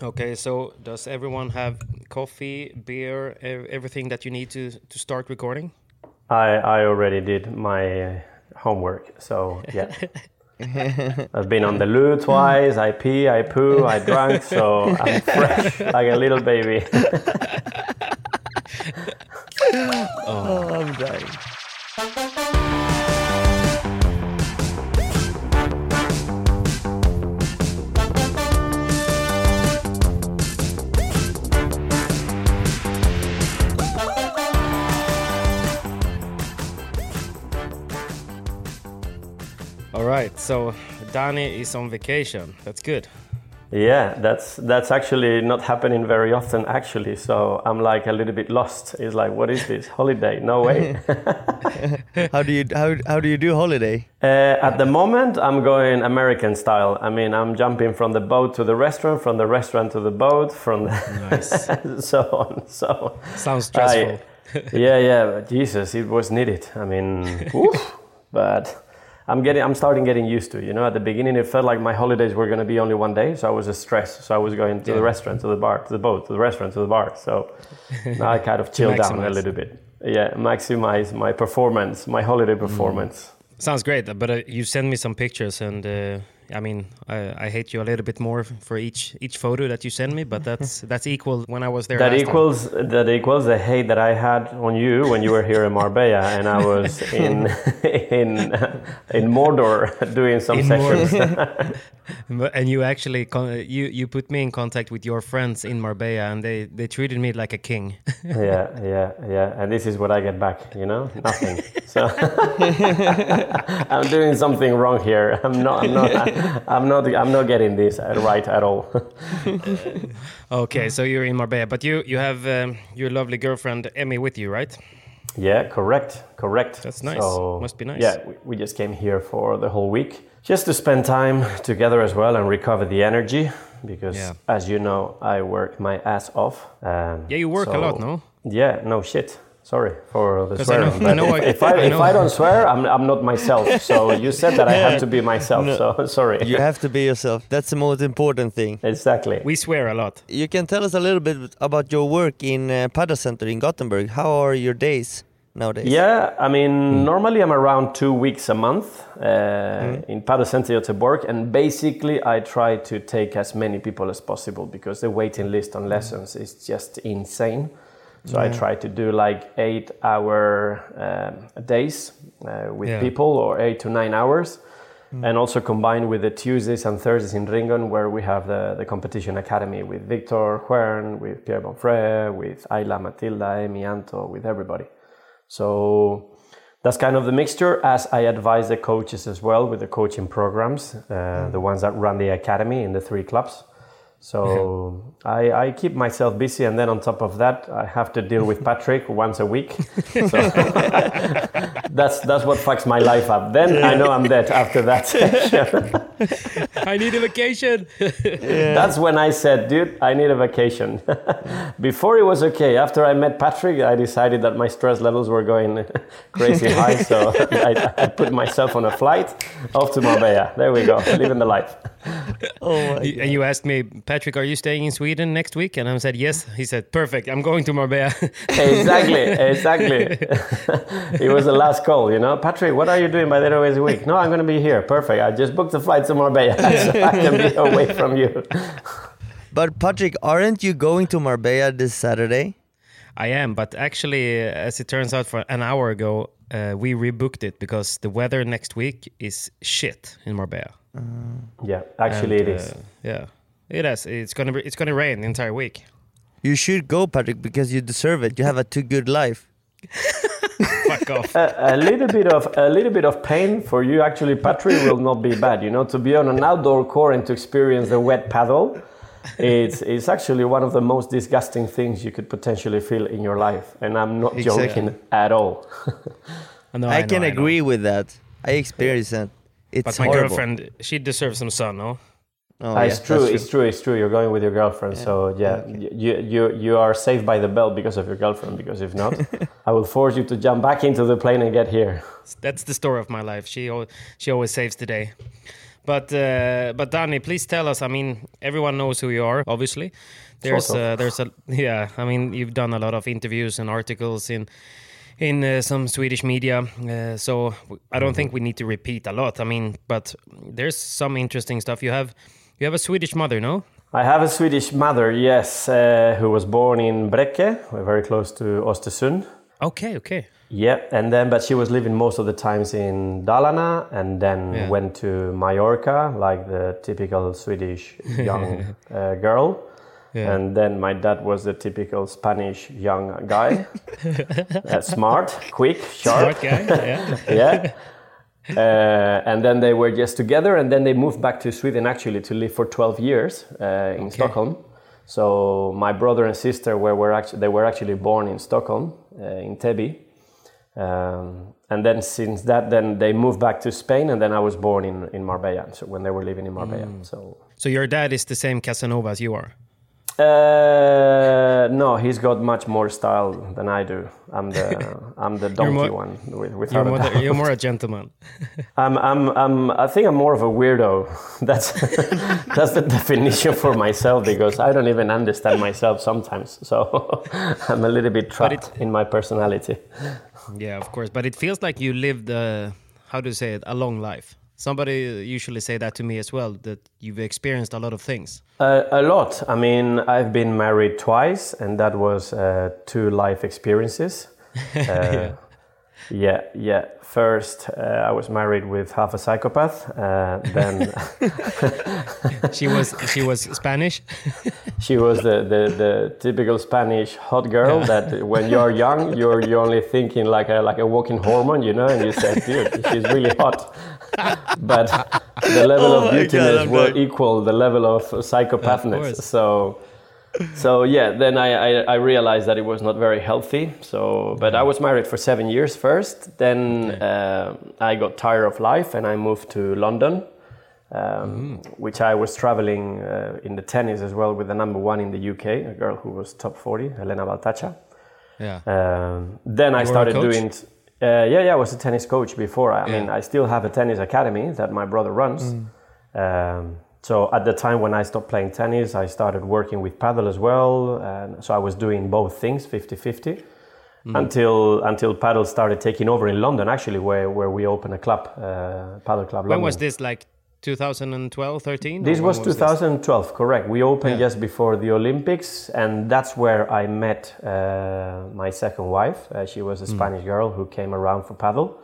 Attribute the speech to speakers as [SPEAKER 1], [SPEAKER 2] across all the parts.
[SPEAKER 1] Okay, so does everyone have coffee, beer, everything that you need to to start recording?
[SPEAKER 2] I, I already did my homework, so yeah. I've been on the loo twice. I pee, I poo, I drank, so I'm fresh like a little baby.
[SPEAKER 3] Oh, I'm dying.
[SPEAKER 1] All right, so Danny is on vacation. That's good.
[SPEAKER 2] Yeah, that's that's actually not happening very often actually. So I'm like a little bit lost. It's like, what is this holiday? No way.
[SPEAKER 3] How do you how how do you do holiday?
[SPEAKER 2] Uh, at the moment, I'm going American style. I mean, I'm jumping from the boat to the restaurant, from the restaurant to the boat, from the
[SPEAKER 1] Nice.
[SPEAKER 2] so on. So
[SPEAKER 1] Sounds stressful.
[SPEAKER 2] I- yeah, yeah. Jesus, it was needed. I mean, oof, but I'm getting, I'm starting getting used to. You know, at the beginning, it felt like my holidays were going to be only one day, so I was a stress. So I was going to the restaurant, to the bar, to the boat, to the restaurant, to the bar. So now I kind of chill down a little bit. Yeah, maximize my performance, my holiday performance.
[SPEAKER 1] Sounds great, but uh, you send me some pictures, and uh, I mean, I, I hate you a little bit more for each each photo that you send me, but that's that's equal when I was there.
[SPEAKER 2] That
[SPEAKER 1] last time.
[SPEAKER 2] equals that equals the hate that I had on you when you were here in Marbella and I was in in in Mordor doing some
[SPEAKER 1] In
[SPEAKER 2] sessions.
[SPEAKER 1] And you actually con- you you put me in contact with your friends in Marbella, and they they treated me like a king.
[SPEAKER 2] yeah, yeah, yeah. And this is what I get back, you know, nothing. So I'm doing something wrong here. I'm not. I'm not. I'm not. I'm not getting this right at all.
[SPEAKER 1] okay, so you're in Marbella, but you you have um, your lovely girlfriend Emmy with you, right?
[SPEAKER 2] Yeah, correct, correct.
[SPEAKER 1] That's nice. Must be nice.
[SPEAKER 2] Yeah, we, we just came here for the whole week just to spend time together as well and recover the energy because,
[SPEAKER 1] Yeah.
[SPEAKER 2] as you know, I work my ass off. Um,
[SPEAKER 1] Yeah, you work a lot, no?
[SPEAKER 2] Yeah, no shit. Sorry for the
[SPEAKER 1] 'Cause I know- I
[SPEAKER 2] but
[SPEAKER 1] know
[SPEAKER 2] if,
[SPEAKER 1] I-
[SPEAKER 2] if I,
[SPEAKER 1] I
[SPEAKER 2] if. I don't swear, I'm, I'm not myself. So you said that I have to be myself. So sorry.
[SPEAKER 3] You have to be yourself. That's the most important thing.
[SPEAKER 2] exactly.
[SPEAKER 1] We swear a lot.
[SPEAKER 3] You can tell us a little bit about your work in uh, Padel Center in Gothenburg. How are your days nowadays?
[SPEAKER 2] Yeah, I mean,
[SPEAKER 1] Hmm.
[SPEAKER 2] normally I'm around two weeks a month uh, in Padel Center Göteborg, and basically I try to take as many people as possible because the waiting list on lessons is just insane. So I try to do like eight hour um, days uh, with
[SPEAKER 1] Yeah.
[SPEAKER 2] people or eight to nine hours. And also combined with the Tuesdays and Thursdays in Ringön, where we have the, the competition academy with Victor Huern, with Pierre Bonfré, with Ayla, Matilda, Emi, Anto, with everybody. So that's kind of the mixture as I advise the coaches as well with the coaching programs, uh, the ones that run the academy in the three clubs. So I, I keep myself busy, and then on top of that, I have to deal with Patrick once a week. So that's that's what fucks my life up. Then I know I'm dead after that.
[SPEAKER 1] I need a vacation.
[SPEAKER 2] That's when I said, dude, I need a vacation. Before it was okay. After I met Patrick, I decided that my stress levels were going crazy high. So I, I put myself on a flight off to Marbella. There we go, living the life.
[SPEAKER 3] Oh my
[SPEAKER 1] You- and you asked me, Patrick, are you staying in Sweden next week? And I said, yes. He said, perfect. I'm going to Marbella.
[SPEAKER 2] Exactly, exactly. it was the last call, you know. Patrick, what are you doing by the end of this week? No, I'm going to be here. Perfect. I just booked the flight to Marbella so I can be away from you.
[SPEAKER 3] But Patrick, aren't you going to Marbella this Saturday?
[SPEAKER 1] I am, but actually, uh, as it turns out, for an hour ago, uh, we rebooked it because the weather next week is shit in Marbella.
[SPEAKER 2] Yeah, actually,
[SPEAKER 1] And,
[SPEAKER 2] it is.
[SPEAKER 1] uh, yeah, it is. It's gonna be. It's gonna rain the entire week.
[SPEAKER 3] You should go, Patrick, because you deserve it. You have a too good life.
[SPEAKER 1] Fuck off.
[SPEAKER 2] a little bit of a little bit of pain for you actually patrick will not be bad you know to be on an outdoor core and to experience the wet padel it's, it's actually one of the most disgusting things you could potentially feel in your life and i'm not
[SPEAKER 3] Exactly.
[SPEAKER 2] joking at all
[SPEAKER 1] No,
[SPEAKER 3] I,
[SPEAKER 1] know,
[SPEAKER 3] can
[SPEAKER 1] know.
[SPEAKER 3] agree with that. I experienced it. It's
[SPEAKER 1] But my
[SPEAKER 3] horrible.
[SPEAKER 1] girlfriend, she deserves some sun, no?
[SPEAKER 3] Oh,
[SPEAKER 2] Ah,
[SPEAKER 3] yeah,
[SPEAKER 2] it's true
[SPEAKER 3] that's
[SPEAKER 2] it's true it's true you're going with your girlfriend so yeah you, you you are saved by the bell because of your girlfriend because if not i will force you to jump back into the plane and get here
[SPEAKER 1] That's the story of my life. She she always saves the day. But uh, but Danny, please tell us. I mean, everyone knows who you are, obviously. There's
[SPEAKER 2] Sort of.
[SPEAKER 1] uh, there's a yeah. I mean, you've done a lot of interviews and articles in in uh, some Swedish media. Uh, so I don't think we need to repeat a lot. I mean, but there's some interesting stuff. You have you have a Swedish mother, no?
[SPEAKER 2] I have a Swedish mother, yes, uh, who was born in Bräcke, very close to Östersund.
[SPEAKER 1] Okay, okay.
[SPEAKER 2] Yeah, and then but she was living most of the times in Dalarna, and then
[SPEAKER 1] Yeah.
[SPEAKER 2] went to Mallorca, like the typical Swedish young uh, girl.
[SPEAKER 1] Yeah.
[SPEAKER 2] And then my dad was the typical Spanish young guy, uh, smart, quick, sharp.
[SPEAKER 1] Smart guy. Yeah.
[SPEAKER 2] yeah. Uh, and then they were just together, and then they moved back to Sweden actually to live for 12 years uh, in Stockholm. So my brother and sister were, were actually they were actually born in Stockholm uh, in Täby, um, and then since that, then they moved back to Spain, and then I was born in in Marbella. So when they were living in Marbella, so.
[SPEAKER 1] So your dad is the same Casanova as you are.
[SPEAKER 2] Uh, no, he's got much more style than I do. I'm the I'm the donkey
[SPEAKER 1] more-
[SPEAKER 2] one with,
[SPEAKER 1] You're more, the, you're more a gentleman.
[SPEAKER 2] I'm, I'm, I'm, I think I'm more of a weirdo. That's, that's the definition for myself because I don't even understand myself sometimes. So I'm a little bit trapped in my personality.
[SPEAKER 1] Yeah, of course. But it feels like you lived, uh, how do you say it, a long life. Somebody usually say that to me as well, that you've experienced a lot of things.
[SPEAKER 2] Uh, a lot. I mean, I've been married twice, and that was uh, two life experiences. Uh, yeah, yeah. First, uh, I was married with half a psychopath. Uh, then
[SPEAKER 1] She was she was Spanish.
[SPEAKER 2] she was the, the, the typical Spanish hot girl that when you're young, you're, you're only thinking like a, like a walking hormone, you know, and you say, dude, she's really hot. But the level
[SPEAKER 3] Oh
[SPEAKER 2] of
[SPEAKER 3] my God,
[SPEAKER 2] will equal the level of psychopathness.
[SPEAKER 1] course.
[SPEAKER 2] so, so yeah, then I, I, I realized that it was not very healthy. So, but I was married for seven years first. Then uh, I got tired of life and I moved to London um, which I was traveling uh, in the tennis as well with the number one in the UK, a girl who was top 40, Elena Baltacha.
[SPEAKER 1] Yeah.
[SPEAKER 2] Um, then I
[SPEAKER 1] You were a
[SPEAKER 2] started
[SPEAKER 1] coach?
[SPEAKER 2] doing. Uh, yeah, yeah, I was a tennis coach before. I
[SPEAKER 1] Yeah.
[SPEAKER 2] mean, I still have a tennis academy that my brother runs.
[SPEAKER 1] Mm.
[SPEAKER 2] Um, so at the time when I stopped playing tennis, I started working with padel as well. And so I was doing both things 50 50
[SPEAKER 1] Mm.
[SPEAKER 2] until until padel started taking over in London, actually, where, where we opened a club, uh, Padel Club
[SPEAKER 1] When was this? Like 2012, 13?
[SPEAKER 2] This was
[SPEAKER 1] when
[SPEAKER 2] 2012, correct. We opened
[SPEAKER 1] Yeah.
[SPEAKER 2] just before the Olympics, and that's where I met uh, my second wife. Uh, she was a Spanish girl who came around for padel.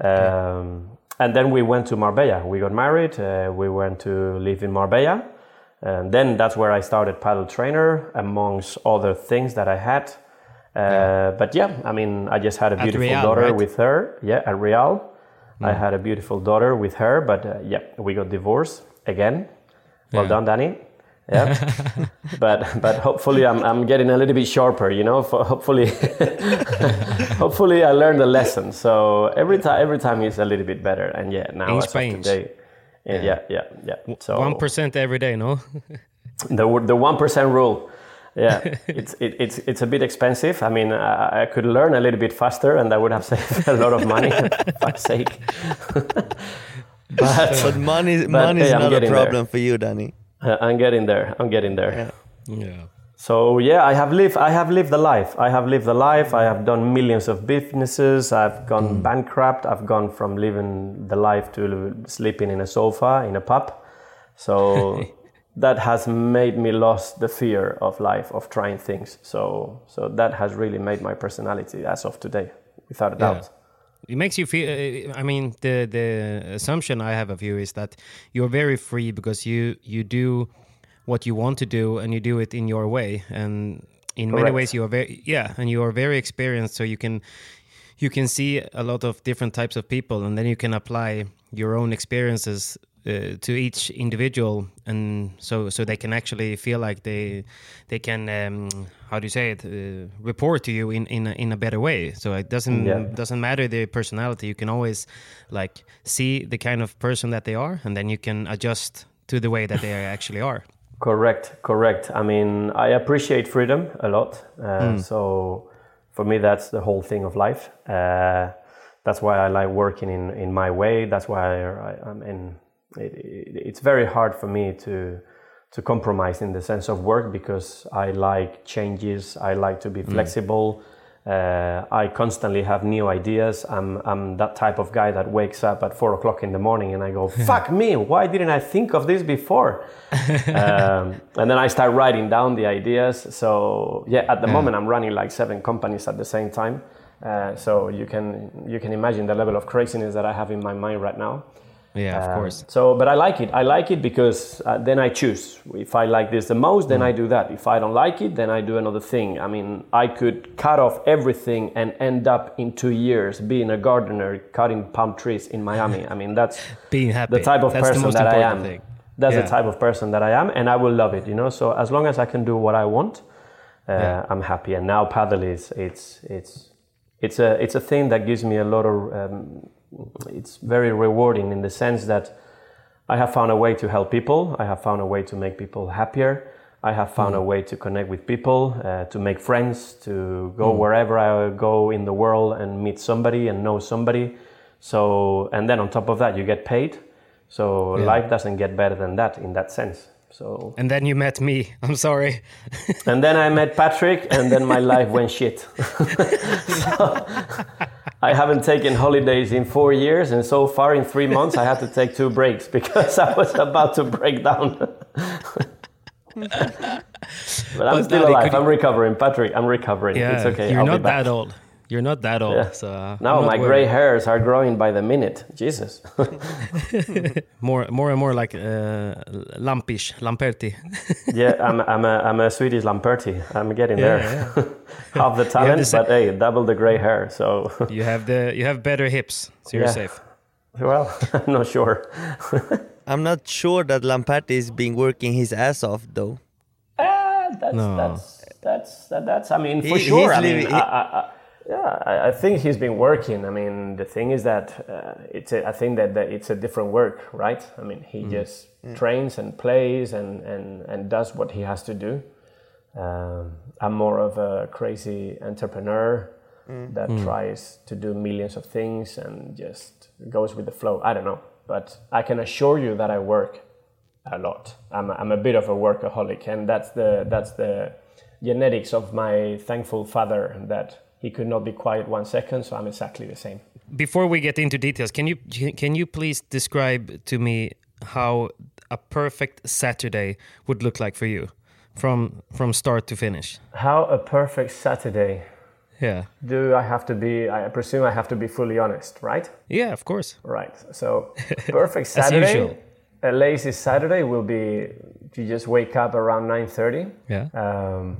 [SPEAKER 2] Um, And then we went to Marbella. We got married. Uh, we went to live in Marbella. And then that's where I started Padeltrainer, amongst other things that I had. Uh, But yeah, I mean, I just had a beautiful
[SPEAKER 1] Real,
[SPEAKER 2] daughter
[SPEAKER 1] right?
[SPEAKER 2] with her. Yeah, at Real. I had a beautiful daughter with her, but uh, yeah, we got divorced again. Well
[SPEAKER 1] Yeah.
[SPEAKER 2] done, Danny. Yeah, but but hopefully I'm I'm getting a little bit sharper. You know, For hopefully hopefully I learned the lesson. So every time every time is a little bit better. And yeah, now
[SPEAKER 1] In
[SPEAKER 2] as of today, yeah, yeah, yeah, yeah. So
[SPEAKER 1] One percent every day, no?
[SPEAKER 2] the the one percent rule. Yeah, it's it, it's it's a bit expensive. I mean, I, I could learn a little bit faster, and I would have saved a lot of money. for fuck's sake. but
[SPEAKER 3] But money,
[SPEAKER 2] But,
[SPEAKER 3] money is
[SPEAKER 2] hey,
[SPEAKER 3] not a
[SPEAKER 2] getting there.
[SPEAKER 3] problem for you, Danny.
[SPEAKER 2] uh, I'm getting there. I'm getting there.
[SPEAKER 1] Yeah.
[SPEAKER 2] So yeah, I have lived. I have lived the life. I have lived the life. I have done millions of businesses. I've gone bankrupt. I've gone from living the life to sleeping in a sofa in a pub. So that has made me lost the fear of life of trying things. So so that has really made my personality as of today, without a doubt.
[SPEAKER 1] It makes you feel. I mean, the the assumption I have of you is that you're very free because you you do what you want to do and you do it in your way. And in many ways, you are very yeah, and you are very experienced, so you can you can see a lot of different types of people, and then you can apply your own experiences uh, to each individual, and so so they can actually feel like they they can um, how do you say it uh, report to you in in a, in a better way. So it doesn't
[SPEAKER 2] Yeah.
[SPEAKER 1] doesn't matter their personality. You can always like see the kind of person that they are, and then you can adjust to the way that they actually are.
[SPEAKER 2] Correct, correct. I mean, I appreciate freedom a lot. Uh, So for me, that's the whole thing of life. Uh, that's why I like working in, in my way. That's why I, I mean, it, it, it's very hard for me to to compromise in the sense of work because I like changes. I like to be flexible. Uh, I constantly have new ideas. I'm, I'm that type of guy that wakes up at four o'clock in the morning and I go, fuck me, why didn't I think of this before? um, and then I start writing down the ideas. So, yeah, at the moment I'm running like seven companies at the same time. Uh, so you can you can imagine the level of craziness that I have in my mind right now.
[SPEAKER 1] Yeah, of
[SPEAKER 2] Um,
[SPEAKER 1] course.
[SPEAKER 2] So, but I like it. I like it because uh, then I choose. If I like this the most, then I do that. If I don't like it, then I do another thing. I mean, I could cut off everything and end up in two years being a gardener cutting palm trees in Miami. I mean, that's
[SPEAKER 1] Being happy.
[SPEAKER 2] the type of
[SPEAKER 1] That's
[SPEAKER 2] person that I am.
[SPEAKER 1] thing.
[SPEAKER 2] That's
[SPEAKER 1] Yeah.
[SPEAKER 2] the type of person that I am, and I will love it. You know, so as long as I can do what I want, uh,
[SPEAKER 1] Yeah.
[SPEAKER 2] I'm happy. And now padel is it's it's it's a it's a thing that gives me a lot of um, it's very rewarding in the sense that I have found a way to help people. I have found a way to make people happier. I have found a way to connect with people, uh, to make friends, to go wherever I go in the world and meet somebody and know somebody. So, and then on top of that, you get paid. So
[SPEAKER 1] Yeah.
[SPEAKER 2] life doesn't get better than that in that sense. So,
[SPEAKER 1] And then you met me. I'm sorry.
[SPEAKER 2] and then I met Patrick, and then my life went shit. so, I haven't taken holidays in four years, and so far in three months, I had to take two breaks because I was about to break down. but I'm
[SPEAKER 1] But
[SPEAKER 2] still
[SPEAKER 1] Daddy,
[SPEAKER 2] alive. I'm recovering. Patrick, I'm recovering.
[SPEAKER 1] Yeah,
[SPEAKER 2] it's okay.
[SPEAKER 1] You're
[SPEAKER 2] I'll
[SPEAKER 1] not that old. You're not that old.
[SPEAKER 2] Yeah.
[SPEAKER 1] So uh,
[SPEAKER 2] No, my
[SPEAKER 1] worried.
[SPEAKER 2] gray hairs are growing by the minute. Jesus.
[SPEAKER 1] more, more and more like uh, lampish, Lamperti.
[SPEAKER 2] yeah, I'm, I'm, a, I'm a Swedish Lamperti. I'm getting
[SPEAKER 1] Yeah,
[SPEAKER 2] there. Half the talent,
[SPEAKER 1] sa-
[SPEAKER 2] but hey, double the gray hair. So,
[SPEAKER 1] you have the, you have better hips, so you're
[SPEAKER 2] Yeah.
[SPEAKER 1] safe.
[SPEAKER 2] well, I'm not sure.
[SPEAKER 3] I'm not sure that Lamperti is been working his ass off though.
[SPEAKER 2] Ah, that's,
[SPEAKER 1] No.
[SPEAKER 2] that's that's that, that's. I mean, for
[SPEAKER 3] He-
[SPEAKER 2] sure.
[SPEAKER 3] he's
[SPEAKER 2] I mean,
[SPEAKER 3] living-
[SPEAKER 2] I, I, I, yeah, I, I think he's been working. I mean, the thing is that uh, it's. A, I think that, that it's a different work, right? I mean,
[SPEAKER 3] Mm.
[SPEAKER 2] he just trains and plays and, and and does what he has to do. Um, I'm more of a crazy entrepreneur
[SPEAKER 3] Mm.
[SPEAKER 2] that tries to do millions of things and just goes with the flow. I don't know, but I can assure you that I work a lot. I'm a, I'm a bit of a workaholic, and that's the that's the genetics of my thankful father that he could not be quiet one second. So I'm exactly the same.
[SPEAKER 1] Before we get into details, can you can you please describe to me how a perfect Saturday would look like for you, from from start to finish?
[SPEAKER 2] How a perfect Saturday.
[SPEAKER 1] Yeah,
[SPEAKER 2] Do I have to be? I presume I have to be fully honest, right?
[SPEAKER 1] yeah, of course.
[SPEAKER 2] Right. So perfect
[SPEAKER 1] As
[SPEAKER 2] Saturday.
[SPEAKER 1] usual.
[SPEAKER 2] A lazy Saturday will be you just wake up around 9:30.
[SPEAKER 1] Yeah,
[SPEAKER 2] Um,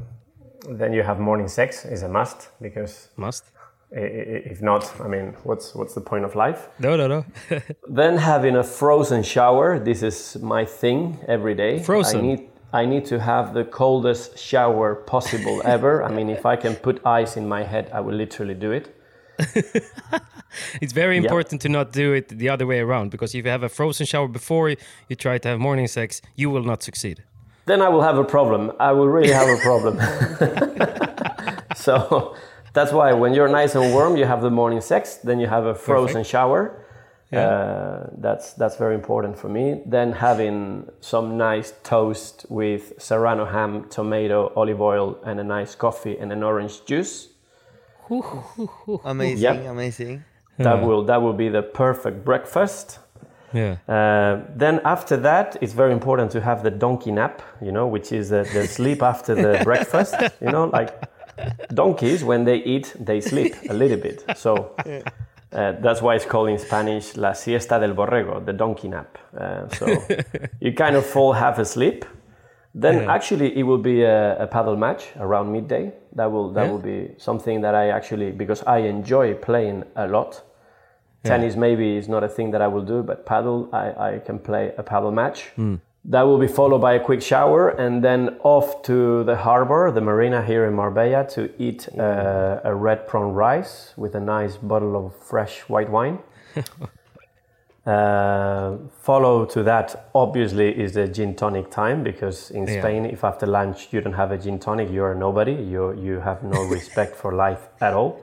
[SPEAKER 2] then you have morning sex is a must because
[SPEAKER 1] must.
[SPEAKER 2] i- i- if not, I mean, what's what's the point of life?
[SPEAKER 1] No, no, no.
[SPEAKER 2] Then having a frozen shower. This is my thing every day.
[SPEAKER 1] Frozen?
[SPEAKER 2] I need I need to have the coldest shower possible ever. I mean, if I can put ice in my head, I will literally do it.
[SPEAKER 1] it's very important to not do it the other way around because if you have a frozen shower before you try to have morning sex, you will not succeed.
[SPEAKER 2] Then I will have a problem. I will really have a problem. so that's why when you're nice and warm, you have the morning sex, then you have a frozen
[SPEAKER 1] Perfect.
[SPEAKER 2] shower.
[SPEAKER 1] Yeah.
[SPEAKER 2] Uh, that's that's very important for me. Then having some nice toast with serrano ham, tomato, olive oil, and a nice coffee and an orange juice.
[SPEAKER 3] Amazing,
[SPEAKER 2] Yep.
[SPEAKER 3] amazing.
[SPEAKER 2] That will that will be the perfect breakfast.
[SPEAKER 1] Yeah.
[SPEAKER 2] Uh, then after that, it's very important to have the donkey nap, you know, which is the, the sleep after the breakfast. You know, like donkeys, when they eat, they sleep a little bit. So uh, that's why it's called in Spanish la siesta del borrego, the donkey nap. Uh, so you kind of fall half asleep. Then
[SPEAKER 1] Yeah.
[SPEAKER 2] actually it will be a, a padel match around midday. That will that
[SPEAKER 1] Yeah.
[SPEAKER 2] will be something that I actually because I enjoy playing a lot. Tennis maybe is not a thing that I will do, but padel I, I can play a padel match. That will be followed by a quick shower and then off to the harbor, the marina here in Marbella, to eat uh, a red prawn rice with a nice bottle of fresh white wine. Uh, follow to that, obviously, is the gin tonic time because in
[SPEAKER 1] Yeah.
[SPEAKER 2] Spain, if after lunch you don't have a gin tonic, you are nobody. You you have no respect for life at all.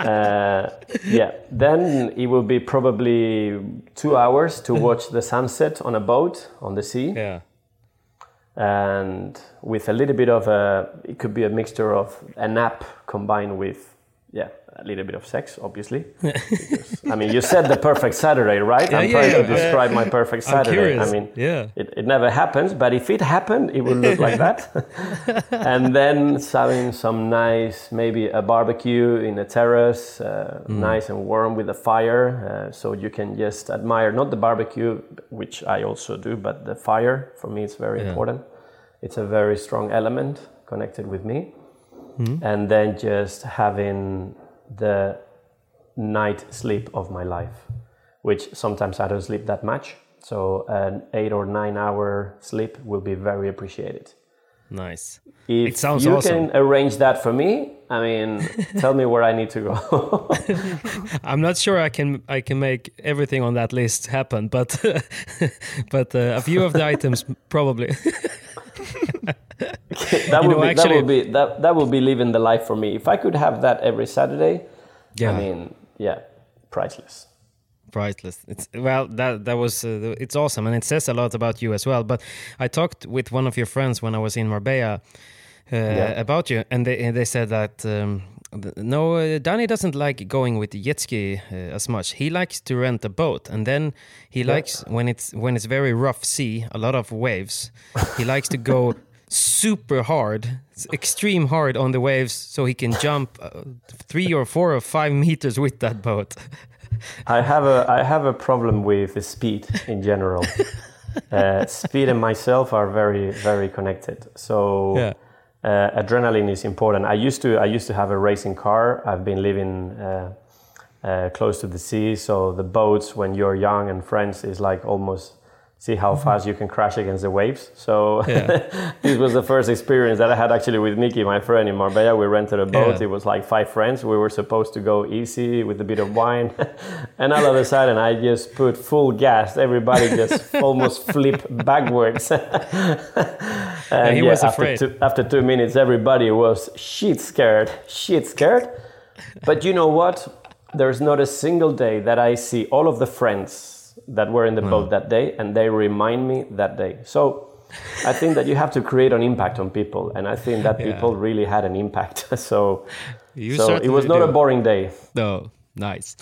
[SPEAKER 2] uh, yeah. Then it will be probably two hours to watch the sunset on a boat on the sea,
[SPEAKER 1] Yeah.
[SPEAKER 2] and with a little bit of a, it could be a mixture of a nap combined with, yeah, a little bit of sex, obviously. Because, I mean, you said the perfect Saturday, right? I'm
[SPEAKER 1] yeah,
[SPEAKER 2] trying
[SPEAKER 1] yeah.
[SPEAKER 2] to describe my perfect Saturday. I mean,
[SPEAKER 1] Yeah.
[SPEAKER 2] it, it never happens, but if it happened, it would look like that. and then having some nice, maybe a barbecue in a terrace, uh, nice and warm with a fire, uh, so you can just admire not the barbecue, which I also do, but the fire. For me, it's very
[SPEAKER 1] Yeah.
[SPEAKER 2] important. It's a very strong element connected with me. And then just having the night sleep of my life, which sometimes I don't sleep that much. So an eight or nine hour sleep will be very appreciated.
[SPEAKER 1] Nice.
[SPEAKER 2] If
[SPEAKER 1] It sounds
[SPEAKER 2] you
[SPEAKER 1] awesome.
[SPEAKER 2] can arrange that for me, I mean, tell me where I need to go.
[SPEAKER 1] I'm not sure I can I can make everything on that list happen, but but uh, a few of the items probably.
[SPEAKER 2] that,
[SPEAKER 1] You
[SPEAKER 2] will
[SPEAKER 1] know,
[SPEAKER 2] be, that
[SPEAKER 1] actually-
[SPEAKER 2] be that, that will be living the life for me. If I could have that every Saturday,
[SPEAKER 1] Yeah.
[SPEAKER 2] I mean, yeah, priceless.
[SPEAKER 1] priceless. It's well that that was uh, it's awesome and it says a lot about you as well. But I talked with one of your friends when I was in Marbella
[SPEAKER 2] Yeah.
[SPEAKER 1] about you, and they and they said that. Um, no, uh, Danny doesn't like going with the jet ski uh, as much. He likes to rent a boat, and then he likes when it's when it's very rough sea, a lot of waves. he likes to go super hard, extreme hard on the waves, so he can jump uh, three or four or five meters with that boat.
[SPEAKER 2] I have a I have a problem with the speed in general. uh, speed and myself are very very connected. So
[SPEAKER 1] Yeah.
[SPEAKER 2] Uh, adrenaline is important. I used to I used to have a racing car. I've been living uh, uh, close to the sea, so the boats when you're young and friends is like almost see how mm-hmm. fast you can crash against the waves. So this was the first experience that I had actually with Nikki, my friend in Marbella. We rented a boat.
[SPEAKER 1] Yeah.
[SPEAKER 2] It was like five friends. We were supposed to go easy with a bit of wine, and all of a sudden I just put full gas. Everybody just almost flipped backwards. and
[SPEAKER 1] he was
[SPEAKER 2] after
[SPEAKER 1] afraid.
[SPEAKER 2] Two, after two minutes, everybody was shit scared, shit scared. But you know what? There's not a single day that I see all of the friends that were in the boat mm. that day, and they remind me that day. So I think that you have to create an impact on people, and I think that
[SPEAKER 1] Yeah.
[SPEAKER 2] people really had an impact. so,
[SPEAKER 1] You
[SPEAKER 2] so it was not
[SPEAKER 1] do.
[SPEAKER 2] a boring day.
[SPEAKER 1] No, nice.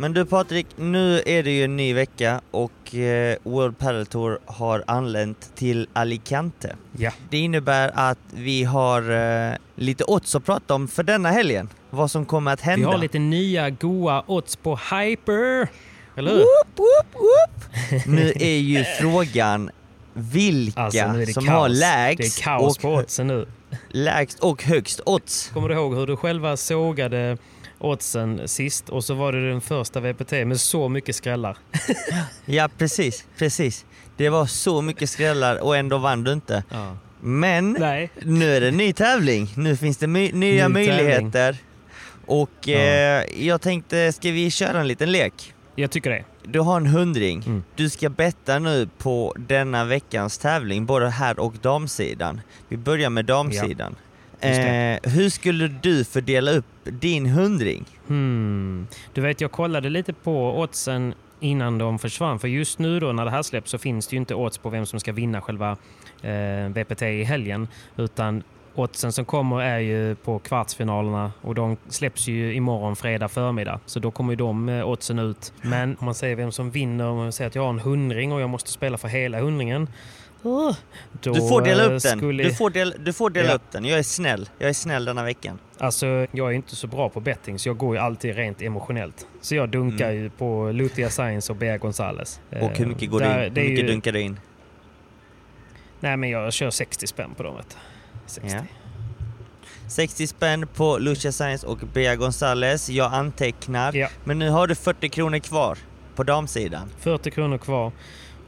[SPEAKER 3] Men du Patrik, nu är det ju en ny vecka och eh, World Padel Tour har anlänt till Alicante.
[SPEAKER 1] Ja.
[SPEAKER 3] Det innebär att vi har eh, lite odds att prata om för denna helgen. Vad som kommer att
[SPEAKER 1] Vi
[SPEAKER 3] hända.
[SPEAKER 1] har lite nya goa odds på Hyper. Eller hur?
[SPEAKER 3] Whoop, whoop. Nu är ju frågan vilka
[SPEAKER 1] Alltså
[SPEAKER 3] som
[SPEAKER 1] kaos.
[SPEAKER 3] har lägst
[SPEAKER 1] Det är kaos
[SPEAKER 3] och, lägst och högst odds.
[SPEAKER 1] Kommer du ihåg hur du själva sågade oddsen sist och så var det den första VPT med så mycket skrällar.
[SPEAKER 3] Ja, precis, precis. Det var så mycket skrällar och ändå vann du inte.
[SPEAKER 1] Ja.
[SPEAKER 3] Men
[SPEAKER 1] Nej.
[SPEAKER 3] nu är det en ny tävling. Nu finns det my- nya
[SPEAKER 1] Ny
[SPEAKER 3] möjligheter. Och
[SPEAKER 1] Ja.
[SPEAKER 3] eh, jag tänkte, ska vi köra en liten lek?
[SPEAKER 1] Jag tycker det.
[SPEAKER 3] Du har en hundring.
[SPEAKER 1] Mm.
[SPEAKER 3] Du ska betta nu på denna veckans tävling, både här och damsidan. Vi börjar med damsidan.
[SPEAKER 1] Just
[SPEAKER 3] Eh, hur skulle du fördela upp din hundring?
[SPEAKER 1] Hmm. Du vet, jag kollade lite på oddsen innan de försvann. För just nu då när det här släpps så finns det ju inte odds på vem som ska vinna själva eh, VPT i helgen. Utan oddsen som kommer är ju på kvartsfinalerna och de släpps ju imorgon fredag förmiddag. Så då kommer ju de eh, oddsen ut. Men om man säger vem som vinner, om man säger att jag har en hundring och jag måste spela för hela hundringen. Då
[SPEAKER 3] Du får dela upp den.
[SPEAKER 1] skulle-
[SPEAKER 3] Du får, del, du får dela
[SPEAKER 1] Ja.
[SPEAKER 3] upp den. Jag är snäll. Jag är snäll denna veckan.
[SPEAKER 1] Alltså, jag är inte så bra på betting så jag går ju alltid rent emotionellt. Så jag dunkar ju på Lutia Science och Bea Gonzales.
[SPEAKER 3] Mm. Och hur mycket går
[SPEAKER 1] Där-
[SPEAKER 3] du in? Hur mycket
[SPEAKER 1] ju-
[SPEAKER 3] dunkar du in?
[SPEAKER 1] Nej men jag kör 60 spänn på dem vet du. 60.
[SPEAKER 3] Ja. 60 spänn på Lucia Science och Bea Gonzales. Jag antecknar.
[SPEAKER 1] Ja.
[SPEAKER 3] Men nu har du 40 kronor kvar på damsidan.
[SPEAKER 1] 40 kronor kvar.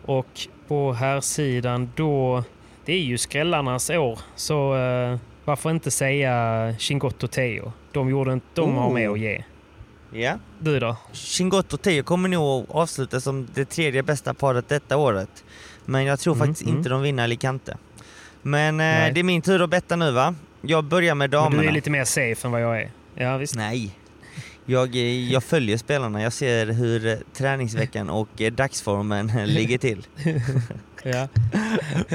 [SPEAKER 1] Och på här sidan då, det är ju skrällarnas år. Så eh, varför inte säga Chingotto Teo? De, gjorde inte, de har
[SPEAKER 3] Oh.
[SPEAKER 1] med att ge.
[SPEAKER 3] Ja.
[SPEAKER 1] Du då?
[SPEAKER 3] Chingotto Teo kommer nog att avsluta som det tredje bästa paret detta året. Men jag tror
[SPEAKER 1] Mm,
[SPEAKER 3] faktiskt
[SPEAKER 1] mm.
[SPEAKER 3] inte de vinner Alicante. Men eh, det är min tur att betta nu va? Jag börjar med
[SPEAKER 1] Men
[SPEAKER 3] damerna.
[SPEAKER 1] du är lite mer safe än vad jag är. Ja visst.
[SPEAKER 3] Nej. Jag, jag följer spelarna, jag ser hur träningsveckan och dagsformen ligger till.
[SPEAKER 1] Ja.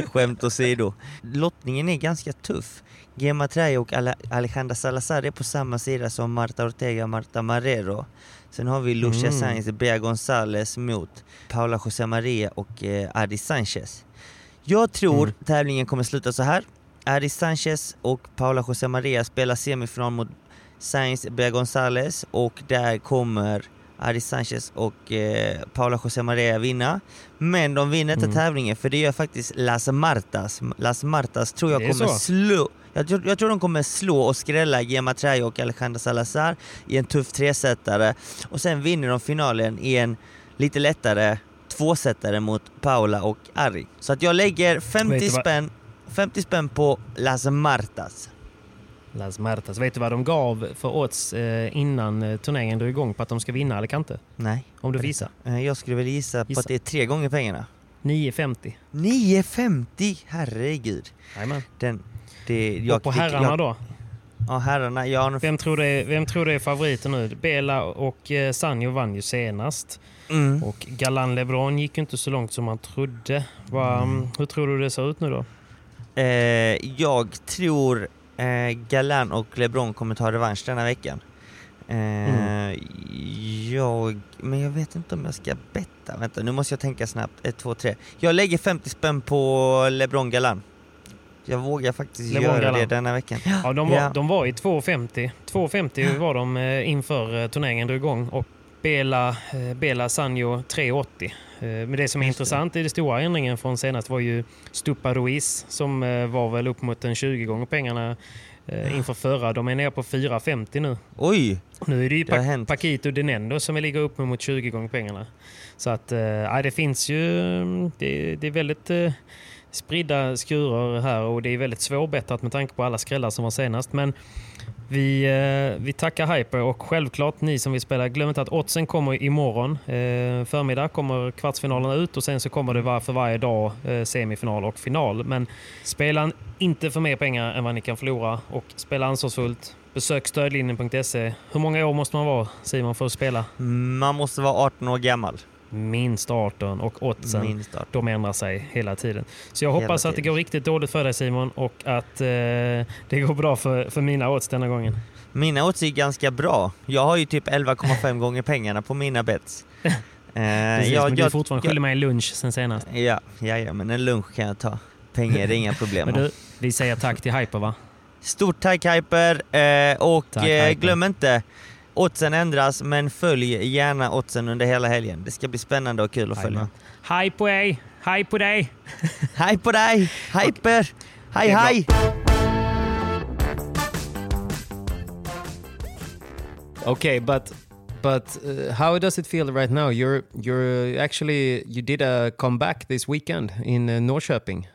[SPEAKER 3] Skämt åsido. Lottningen är ganska tuff. Gemma Traje och Ale- Alejandra Salazar är på samma sida som Marta Ortega och Marta Marrero. Sen har vi Lucia
[SPEAKER 1] Mm.
[SPEAKER 3] Sainz, Bea Gonzales mot Paula José Maria och eh, Adi Sanchez. Jag tror
[SPEAKER 1] Mm.
[SPEAKER 3] tävlingen kommer sluta så här. Adi Sanchez och Paula José Maria spelar semifinal mot Sainz Bea Gonzales och där kommer Adi Sanchez och eh, Paula José Maria vinna. Men de vinner inte
[SPEAKER 1] Mm.
[SPEAKER 3] tävlingen för det gör faktiskt Las Martas. Las Martas tror jag kommer
[SPEAKER 1] så?
[SPEAKER 3] slå jag tror, jag tror de kommer slå och skrälla Gemma Traje och Alejandra Salazar i en tuff tresetare och sen vinner de finalen i en lite lättare tvåsetare mot Paula och Ari. Så att jag lägger
[SPEAKER 1] Vet
[SPEAKER 3] 50
[SPEAKER 1] du vad-
[SPEAKER 3] spänn, 50 spänn på Las Martas.
[SPEAKER 1] Las Martas. Vet du vad de gav för odds eh, innan eh, turneringen drog igång på att de ska vinna Alicante?
[SPEAKER 3] Nej.
[SPEAKER 1] Om du visar.
[SPEAKER 3] Eh, Jag skulle väl gissa på
[SPEAKER 1] Gissa.
[SPEAKER 3] att det är tre gånger pengarna.
[SPEAKER 1] 9,50.
[SPEAKER 3] 9,50! Herregud.
[SPEAKER 1] Jajamän.
[SPEAKER 3] Den, det, jag,
[SPEAKER 1] Och på herrarna
[SPEAKER 3] jag,
[SPEAKER 1] då?
[SPEAKER 3] Ja, herrarna. Jag
[SPEAKER 1] Vem tror, det är, vem tror det är favoriten nu? Bela och eh, Sanjo vann ju senast.
[SPEAKER 3] Mm.
[SPEAKER 1] Och Galan LeBron gick inte så långt som man trodde. Va, mm. Hur tror du det ser ut nu då?
[SPEAKER 3] Eh, jag tror eh, Galan och LeBron kommer ta revansch denna veckan. Eh, jag, men jag vet inte om jag ska betta. Vänta, nu måste jag tänka snabbt. 1, 2, 3. Jag lägger 50 spänn på LeBron Galan. Jag vågar faktiskt
[SPEAKER 1] LeBron
[SPEAKER 3] göra
[SPEAKER 1] Galan.
[SPEAKER 3] det denna veckan.
[SPEAKER 1] Ja, de var,
[SPEAKER 3] Ja.
[SPEAKER 1] de var i 2,50. 2,50 var de eh, inför eh, turneringen drog igång. Och Bela, eh, Bela Sanjo 3,80. Eh, Men det som är
[SPEAKER 3] Just det.
[SPEAKER 1] intressant i den stora ändringen från senast var ju Stupa Ruiz som eh, var väl upp mot en 20 gånger pengarna inför förra. De är nere på 4,50 nu.
[SPEAKER 3] Oj!
[SPEAKER 1] Nu är det ju
[SPEAKER 3] Det
[SPEAKER 1] pa-. Paquito Denendo som ligger upp mot 20 gånger pengarna. Så att, ja, det finns ju, mm, det, det är väldigt eh, spridda skurar här och det är väldigt svårbettat med tanke på alla skrällar som var senast. Men vi, eh, vi tackar Hyper och självklart ni som vill spela, glöm inte att oddsen kommer imorgon. Eh, förmiddag kommer kvartsfinalerna ut och sen så kommer det var för varje dag eh, semifinal och final. Men spela inte för mer pengar än vad ni kan förlora och spela ansvarsfullt. Besök stödlinjen.se. Hur många år måste man vara Simon för att spela?
[SPEAKER 3] Man måste vara 18 år gammal.
[SPEAKER 1] Minst 18 och oddsen
[SPEAKER 3] Minst 18.
[SPEAKER 1] de ändrar sig hela tiden. Så jag hoppas att det går riktigt dåligt för dig Simon och att eh, det går bra för, för mina odds denna gången.
[SPEAKER 3] Mina odds är ganska bra. Jag har ju typ 11,5 gånger pengarna på mina bets. Eh,
[SPEAKER 1] Precis,
[SPEAKER 3] jag-
[SPEAKER 1] men du är fortfarande skyldig mig en lunch sen senast.
[SPEAKER 3] Ja, ja, ja, men en lunch kan jag ta. Pengar är inga problem.
[SPEAKER 1] Men du, vi säger tack till Hyper va?
[SPEAKER 3] Stort tack Hyper! Eh, och
[SPEAKER 1] Tack,
[SPEAKER 3] eh,
[SPEAKER 1] Hyper.
[SPEAKER 3] glöm inte, Oddsen ändras, men följ gärna oddsen under hela helgen. Det ska bli spännande och kul att följa.
[SPEAKER 1] Hej på dig! Hej på dig!
[SPEAKER 3] hej på dig! Hyper! Hej hej!
[SPEAKER 1] Okay, but but uh, how does it feel right now? You're you're actually you did a comeback this weekend in uh, Norrköping.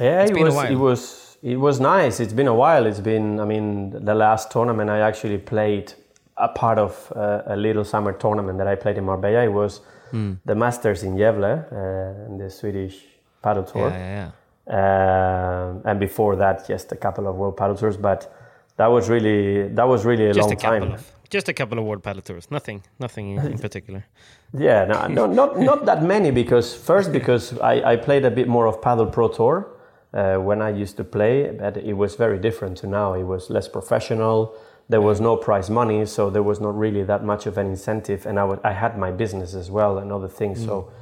[SPEAKER 2] Yeah, it's it was it was it was nice. It's been a while. It's been I mean the last tournament I actually played a part of uh, a little summer tournament that I played in Marbella. It was mm. the Masters in Gävle, uh, the Swedish padel tour.
[SPEAKER 1] Yeah, yeah, yeah.
[SPEAKER 2] Uh, and before that, just a couple of world padel tours. But that was really that was really a
[SPEAKER 1] just
[SPEAKER 2] long
[SPEAKER 1] a
[SPEAKER 2] time.
[SPEAKER 1] Of, just a couple of world padel tours. Nothing, nothing in, in particular.
[SPEAKER 2] Yeah, no, no, not not that many because first because I, I played a bit more of padel pro tour uh, when I used to play, but it was very different to now. It was less professional. There was no prize money, so there was not really that much of an incentive. And I, w- I had my business as well and other things, mm. so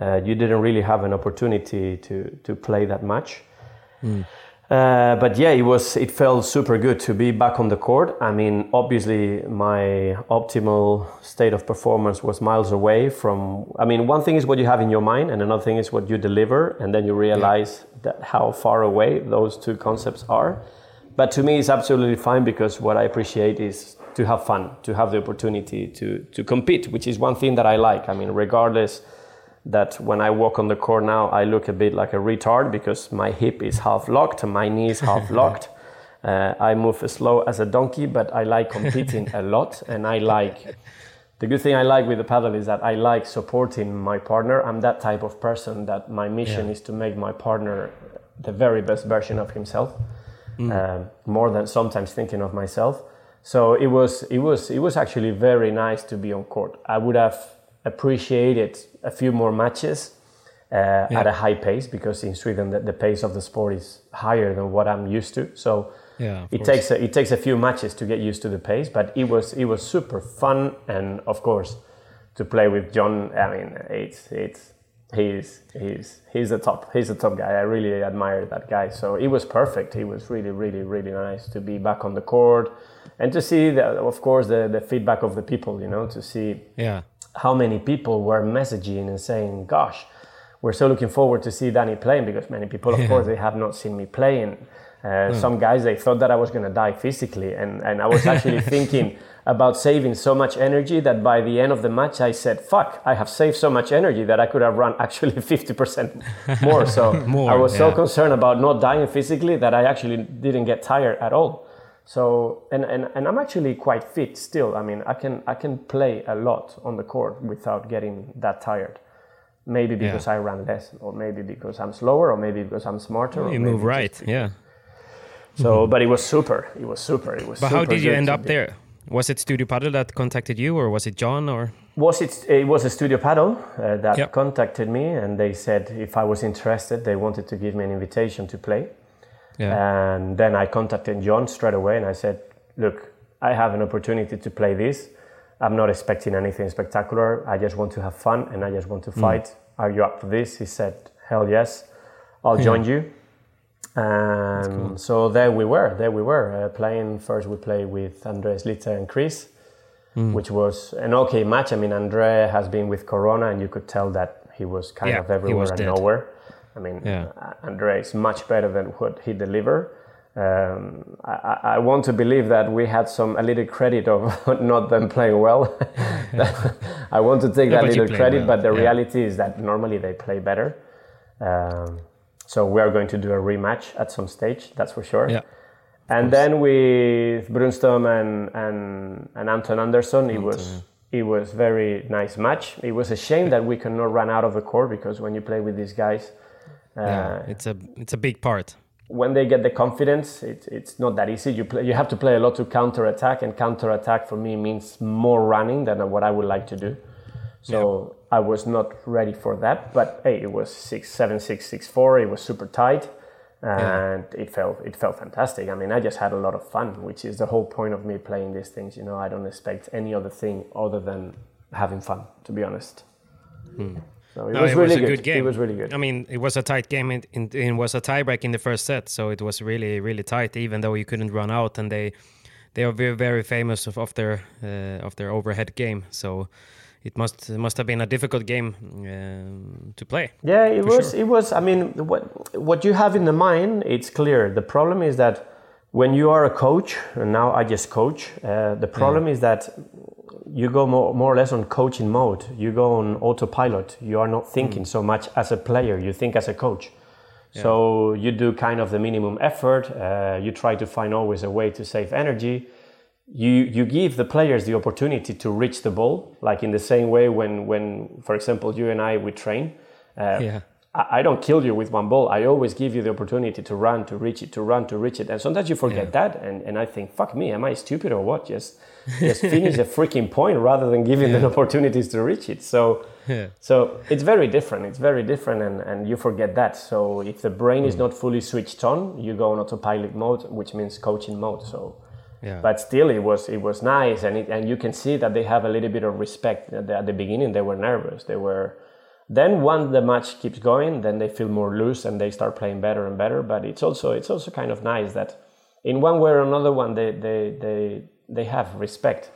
[SPEAKER 2] uh, you didn't really have an opportunity to to play that much. Mm. Uh, but yeah, it was. It felt super good to be back on the court. I mean, obviously, my optimal state of performance was miles away from. I mean, one thing is what you have in your mind, and another thing is what you deliver, and then you realize yeah. that how far away those two concepts are. But to me, it's absolutely fine because what I appreciate is to have fun, to have the opportunity to to compete, which is one thing that I like. I mean, regardless that when I walk on the court now, I look a bit like a retard because my hip is half locked, my knee is half locked. Uh, I move as slow as a donkey, but I like competing a lot, and I like. The good thing I like with the padel is that I like supporting my partner. I'm that type of person that my mission yeah. is to make my partner the very best version of himself, mm. uh, more than sometimes thinking of myself. So it was it was it was actually very nice to be on court. I would have appreciated a few more matches uh, yeah. at a high pace because in Sweden the, the, pace of the sport is higher than what I'm used to. So
[SPEAKER 1] yeah,
[SPEAKER 2] it takes a, it takes a few matches to get used to the pace, but it was it was super fun and of course to play with John. I mean, it's it's he's he's he's a top he's a top guy. I really admire that guy. So it was perfect. He was really really really nice to be back on the court and to see the, of course the the feedback of the people. You know, to see
[SPEAKER 1] yeah
[SPEAKER 2] how many people were messaging and saying, "Gosh, we're so looking forward to see Danny playing," because many people, of yeah. course, they have not seen me playing. Uh, mm. Some guys they thought that I was going to die physically, and and I was actually thinking about saving so much energy that by the end of the match I said, "Fuck, I have saved so much energy that I could have run actually 50% more." So
[SPEAKER 1] more,
[SPEAKER 2] I was
[SPEAKER 1] yeah.
[SPEAKER 2] so concerned about not dying physically that I actually didn't get tired at all. So and, and, and I'm actually quite fit still. I mean, I can I can play a lot on the court without getting that tired. Maybe because yeah. I ran less, or maybe because I'm slower, or maybe because I'm smarter.
[SPEAKER 1] You move right, yeah.
[SPEAKER 2] So, mm-hmm. but it was super. It was super. It was. Super.
[SPEAKER 1] But how did you end up there? Was it Studio Padel that contacted you, or was it John, or?
[SPEAKER 2] Was it? It was a Studio Padel uh, that yep. contacted me, and they said if I was interested, they wanted to give me an invitation to play. Yeah. And then I contacted John straight away and I said, look, I have an opportunity to play this. I'm not expecting anything spectacular. I just want to have fun and I just want to mm. fight. Mm. Are you up for this? He said, hell yes, I'll join you. And cool. so there we were. There we were uh, playing. First, we played with Andres Litter and Chris, mm. which was an okay match. I mean, Andre has been with Corona, and you could tell that he was kind
[SPEAKER 1] yeah,
[SPEAKER 2] of everywhere and dead. nowhere. I mean,
[SPEAKER 1] yeah.
[SPEAKER 2] Andre is much better than what he delivered. Um, I, I, want to believe that we had some a little credit of not them playing well. I want to take yeah, that little credit, well. but the reality is that normally they play better. Um, so we are going to do a rematch at some stage, that's for sure.
[SPEAKER 1] Yeah.
[SPEAKER 2] And then with Brunstam and, and, and Anton Andersson, it was it was very nice match. It was a shame that we cannot run out of the court because when you play with these guys,
[SPEAKER 1] yeah, uh, it's a it's a big part.
[SPEAKER 2] When they get the confidence, it, it's not that easy. You play, you have to play a lot to counter attack, and counter attack for me means more running than what I would like to do. So yeah. I was not ready for that. But hey, it was six seven six six four. It was super tight, and yeah. it felt it felt fantastic. I mean, I just had a lot of fun, which is the whole point of me playing these things. You know, I don't expect any other thing other than having fun. To be honest.
[SPEAKER 1] Hmm.
[SPEAKER 2] So it no, was it really was a good. good.
[SPEAKER 1] game.
[SPEAKER 2] It was really good.
[SPEAKER 1] I mean, it was a tight game. It, it, it was a tiebreak in the first set, so it was really, really tight. Even though you couldn't run out, and they they are very, very famous of, of their uh, of their overhead game. So it must it must have been a difficult game um, to play.
[SPEAKER 2] Yeah, it was. Sure. It was. I mean, what what you have in the mind, it's clear. The problem is that when you are a coach, and now I just coach, uh, the problem is that you go more, more or less on coaching mode. You go on autopilot. You are not thinking so much as a player. You think as a coach. So you do kind of the minimum effort. Uh, you try to find always a way to save energy. You you give the players the opportunity to reach the ball, like in the same way when when for example you and I we train. Uh,
[SPEAKER 1] Yeah.
[SPEAKER 2] I I don't kill you with one ball. I always give you the opportunity to run, to reach it, to run, to reach it. And sometimes you forget that, and, and I think, fuck me, am I stupid or what? Just just finish a freaking point rather than giving them opportunities to reach it. So
[SPEAKER 1] Yeah.
[SPEAKER 2] so it's very different. It's very different, and, and you forget that. So if the brain
[SPEAKER 1] Mm.
[SPEAKER 2] is not fully switched on, you go on autopilot mode, which means coaching mode. So.
[SPEAKER 1] Yeah.
[SPEAKER 2] But still, it was it was nice, and it, and you can see that they have a little bit of respect. At the, at the beginning, they were nervous. They were. Then once the match keeps going, then they feel more loose and they start playing better and better. But it's also it's also kind of nice that, in one way or another, one they they they they have respect.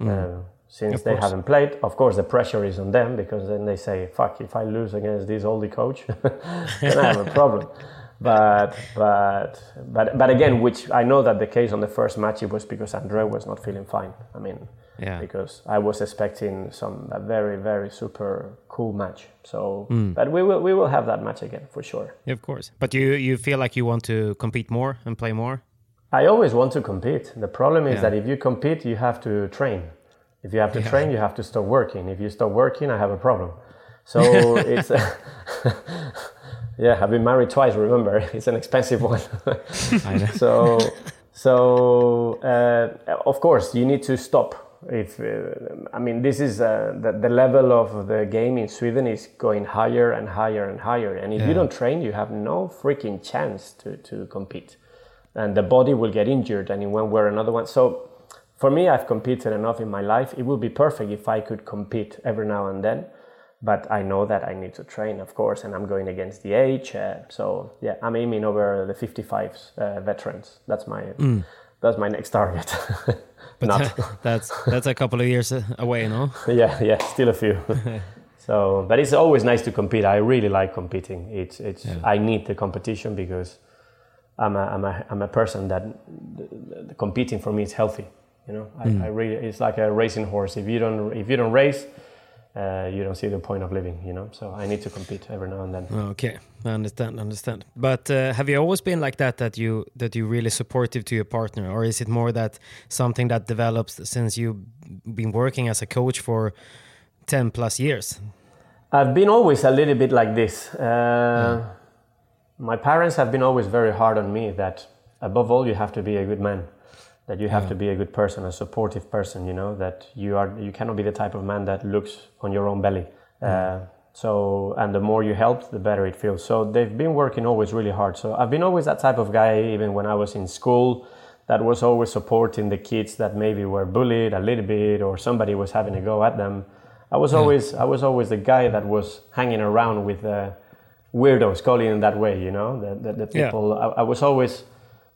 [SPEAKER 2] Uh, since they
[SPEAKER 1] course.
[SPEAKER 2] haven't played, of course, the pressure is on them because then they say, "Fuck! If I lose against this oldie coach, then I have a problem." But but but but again, which I know that the case on the first match it was because Andre was not feeling fine. I mean,
[SPEAKER 1] Yeah.
[SPEAKER 2] because I was expecting some a very very super cool match. So, hmm. but we will we will have that match again for sure.
[SPEAKER 1] Yeah, of course. But you you feel like you want to compete more and play more?
[SPEAKER 2] I always want to compete. The problem is
[SPEAKER 1] Yeah.
[SPEAKER 2] that if you compete, you have to train. If you have to train, you have to stop working. If you stop working, I have a problem. So it's yeah. I've been married twice. Remember, it's an expensive one.
[SPEAKER 1] I know.
[SPEAKER 2] so so uh, of course you need to stop. If uh, I mean this is uh, the, the level of the game in Sweden is going higher and higher and higher, and if you don't train, you have no freaking chance to to compete and the body will get injured and in one way or another one. So for me, I've competed enough in my life. It would be perfect if I could compete every now and then, but I know that I need to train, of course, and I'm going against the age. Uh, so yeah, I'm aiming over the 55 uh, veterans. That's my that's my next target. Not
[SPEAKER 1] that's that's a couple of years uh, away, no?
[SPEAKER 2] yeah, yeah, still a few. so, but it's always nice to compete. I really like competing. It's it's I need the competition because I'm a I'm a I'm a person that the, the, the competing for me is healthy. You know, I, I really it's like a racing horse. If you don't if you don't race, uh, you don't see the point of living. You know, so I need to compete every now and then.
[SPEAKER 1] Okay, I understand, understand. But uh, have you always been like that? That you that you really supportive to your partner, or is it more that something that develops since you've been working as a coach for ten plus years?
[SPEAKER 2] I've been always a little bit like this. Uh, My parents have been always very hard on me that above all you have to be a good man, that you have to be a good person, a supportive person. You know that you are you cannot be the type of man that looks on your own belly. Uh, so and the more you help, the better it feels. So they've been working always really hard. So I've been always that type of guy, even when I was in school. That was always supporting the kids that maybe were bullied a little bit, or somebody was having a go at them. I was always I was always the guy that was hanging around with the weirdos, calling in that way. You know, the the, the
[SPEAKER 1] Yeah.
[SPEAKER 2] people. I, I was always.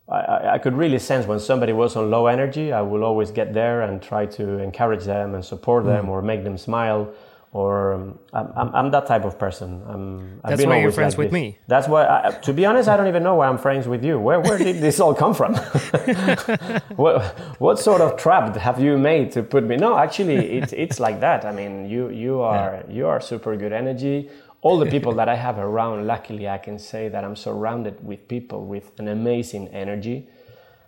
[SPEAKER 2] I, I- I could really sense when somebody was on low energy. I will always get there and try to encourage them and support
[SPEAKER 1] Mm.
[SPEAKER 2] them or make them smile. Or um, I'm, I'm, that type of person. I'm, I've been
[SPEAKER 1] why you're friends
[SPEAKER 2] like
[SPEAKER 1] with me.
[SPEAKER 2] That's why. I, to be honest, I don't even know why I'm friends with you. Where where did this all come from? what what sort of trap have you made to put me? No, actually, it's it's like that. I mean, you you are you are super good energy. All the people that I have around, luckily, I can say that I'm surrounded with people with an amazing energy.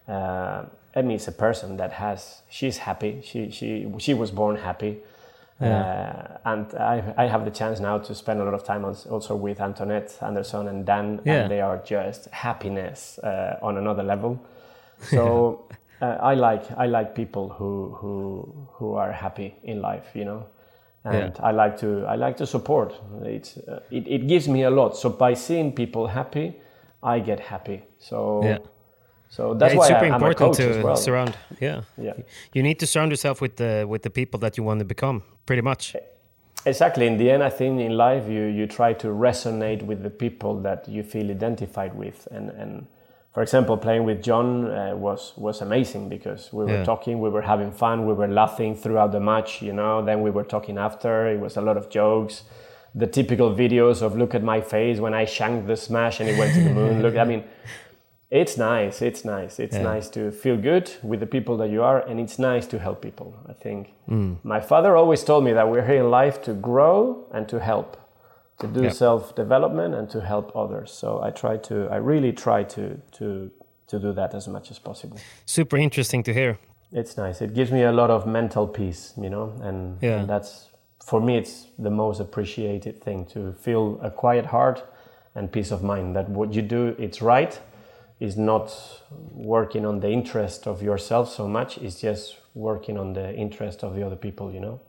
[SPEAKER 2] Uh, Emmy is a person that has she's happy. She she she was born happy. Uh, and I, I have the chance now to spend a lot of time also with Antoinette Anderson and Dan,
[SPEAKER 1] Yeah.
[SPEAKER 2] and they are just happiness uh, on another level. So uh, I like I like people who who who are happy in life, you know, and I like to I like to support. It's uh, it, it gives me a lot. So by seeing people happy, I get happy. So
[SPEAKER 1] Yeah.
[SPEAKER 2] so that's
[SPEAKER 1] yeah,
[SPEAKER 2] why
[SPEAKER 1] it's super
[SPEAKER 2] I, I'm a
[SPEAKER 1] important
[SPEAKER 2] coach
[SPEAKER 1] to
[SPEAKER 2] as well.
[SPEAKER 1] surround. Yeah,
[SPEAKER 2] Yeah.
[SPEAKER 1] You need to surround yourself with the with the people that you want to become. Pretty much.
[SPEAKER 2] Exactly. In the end, I think in life you, you try to resonate with the people that you feel identified with. And, and for example, playing with John uh, was was amazing because we were
[SPEAKER 1] Yeah.
[SPEAKER 2] talking, we were having fun, we were laughing throughout the match. You know, then we were talking after. It was a lot of jokes. The typical videos of look at my face when I shanked the smash and it went to the moon. Look, I mean, It's nice. It's nice. It's
[SPEAKER 1] Yeah.
[SPEAKER 2] nice to feel good with the people that you are, and it's nice to help people. I think my father always told me that we're here in life to grow and to help, to do
[SPEAKER 1] Yeah.
[SPEAKER 2] self development and to help others. So I try to. I really try to to to do that as much as possible.
[SPEAKER 1] Super interesting to hear.
[SPEAKER 2] It's nice. It gives me a lot of mental peace, you know, and,
[SPEAKER 1] Yeah.
[SPEAKER 2] and that's for me. It's the most appreciated thing to feel a quiet heart and peace of mind. That what you do, it's right. Is not working on the interest of yourself so much. It's just working on the interest of the other people. You know.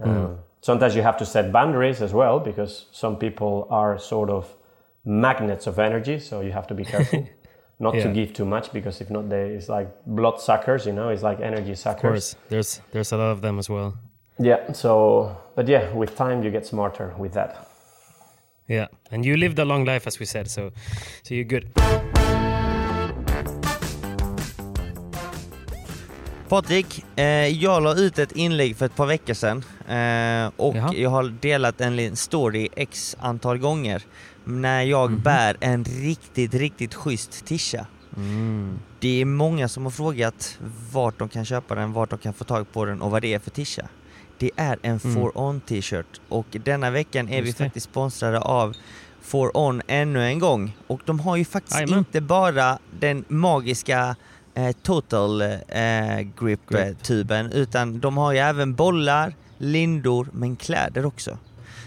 [SPEAKER 2] Um, sometimes you have to set boundaries as well because some people are sort of magnets of energy. So you have to be careful. Not to give too much because if not, they it's like blood suckers. You know, it's like energy suckers Of
[SPEAKER 1] course, there's there's a lot of them as well.
[SPEAKER 2] Yeah. So, but yeah, with time you get smarter with that.
[SPEAKER 1] Yeah, and you lived a long life, as we said, so so you're good.
[SPEAKER 3] Patrik, eh, jag la ut ett inlägg för ett par veckor sedan eh, och
[SPEAKER 1] Jaha.
[SPEAKER 3] jag har delat en story x antal gånger när jag
[SPEAKER 1] Mhm.
[SPEAKER 3] bär en riktigt, riktigt schysst tisha.
[SPEAKER 1] Mm.
[SPEAKER 3] Det är många som har frågat vart de kan köpa den, vart de kan få tag på den och vad det är för tisha. Det är en
[SPEAKER 1] Mm.
[SPEAKER 3] For On t-shirt och denna veckan är vi
[SPEAKER 1] Just det.
[SPEAKER 3] faktiskt sponsrade av For On ännu en gång och de har ju faktiskt
[SPEAKER 1] Jajamän.
[SPEAKER 3] inte bara den magiska eh, Total eh, Grip,
[SPEAKER 1] Grip.
[SPEAKER 3] eh, utan de har ju även bollar, lindor men kläder också.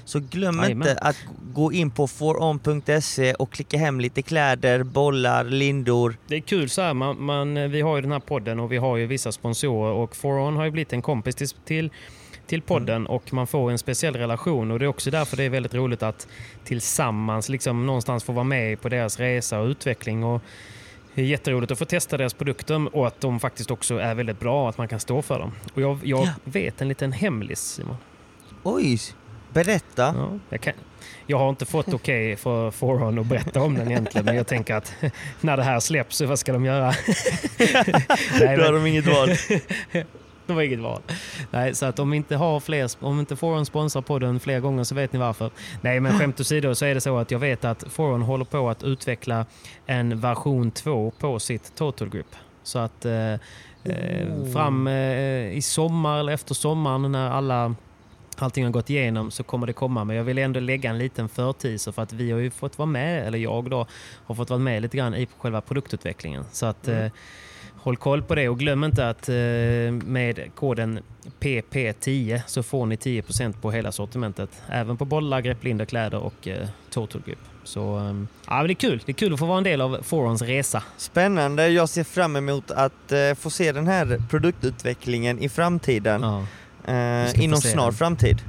[SPEAKER 3] Så glöm
[SPEAKER 1] Jajamän.
[SPEAKER 3] inte att gå in på foron.se och klicka hem lite kläder, bollar, lindor.
[SPEAKER 1] Det är kul så här, man, man, vi har ju den här podden och vi har ju vissa sponsorer och Foron har ju blivit en kompis till, till, till podden och man får en speciell relation och det är också därför det är väldigt roligt att tillsammans liksom någonstans få vara med på deras resa och utveckling. Och det är jätteroligt att få testa deras produkter och att de faktiskt också är väldigt bra och att man kan stå för dem. Och jag, jag
[SPEAKER 3] Ja.
[SPEAKER 1] vet en liten hemlis Simon.
[SPEAKER 3] Oj, berätta.
[SPEAKER 1] Ja, jag, kan, jag har inte fått okej för Foron att berätta om den egentligen, men jag tänker att när det här släpps, vad ska de göra? Nej,
[SPEAKER 3] Då har de inget val.
[SPEAKER 1] det var inget val. Nej, så att om inte har fler, om inte Foron sponsrar podden fler gånger så vet ni varför. Nej, men skämt åsido så är det så att jag vet att Foron håller på att utveckla en version 2 på sitt Total Grip. Så att eh, eh, fram eh, i sommar eller efter sommaren när alla allting har gått igenom så kommer det komma. Men jag vill ändå lägga en liten förteaser för att vi har ju fått vara med, eller jag då, har fått vara med lite grann i själva produktutvecklingen. Så att eh, håll koll på det och glöm inte att eh, med koden PP10 så får ni 10% på hela sortimentet. Även på bollar, grepplindor, kläder och eh, total grip. Så eh, ja, det är kul. Det är kul att få vara en del av Forons resa.
[SPEAKER 3] Spännande, jag ser fram emot att eh, få se den här produktutvecklingen i framtiden.
[SPEAKER 1] Ja.
[SPEAKER 3] inom snar
[SPEAKER 1] den.
[SPEAKER 3] framtid.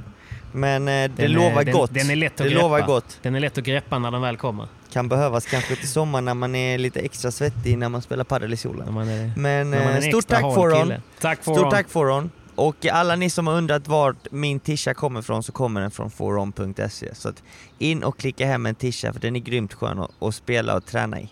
[SPEAKER 3] Men det
[SPEAKER 1] Den är-
[SPEAKER 3] lovar
[SPEAKER 1] den-
[SPEAKER 3] gott.
[SPEAKER 1] den är lätt att
[SPEAKER 3] det
[SPEAKER 1] greppa.
[SPEAKER 3] lovar gott.
[SPEAKER 1] Den är lätt att greppa när den väl kommer.
[SPEAKER 3] Kan behövas kanske till sommar när man är lite extra svettig när man spelar padel i solen.
[SPEAKER 1] är,
[SPEAKER 3] Men eh, stort tack Foron.
[SPEAKER 1] Tack Foron.
[SPEAKER 3] Stort tack Foron. Och alla ni som har undrat vart min tisha kommer ifrån så kommer den från foron.se. Så in och klicka hem en tisha för den är grymt skön att, att spela och träna i.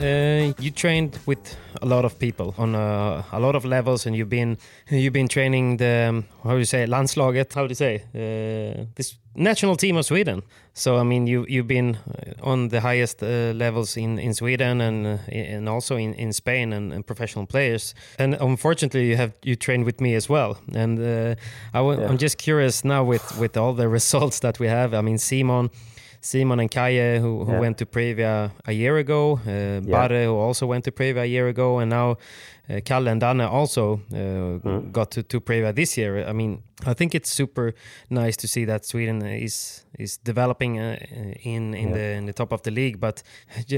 [SPEAKER 1] Uh, you trained with a lot of people on uh, a lot of levels, and you've been you've been training the um, how do you say landslaget? How do you say uh, this national team of Sweden? So I mean, you you've been uh, on the highest uh, levels in, in Sweden and uh, and also in, in Spain and, and professional players. And unfortunately, you have you trained with me as well. And uh, I w-
[SPEAKER 2] Yeah.
[SPEAKER 1] I'm just curious now with with all the results that we have. I mean, Simon. Simon and Kalle, who, who
[SPEAKER 2] Yeah.
[SPEAKER 1] went to Previa a year ago, uh, Barre, who also went to Previa a year ago, and now uh, Kalle and Danne also uh, got to, to Previa this year. I mean, I think it's super nice to see that Sweden is is developing uh, in in
[SPEAKER 2] Yeah.
[SPEAKER 1] the in the top of the league. But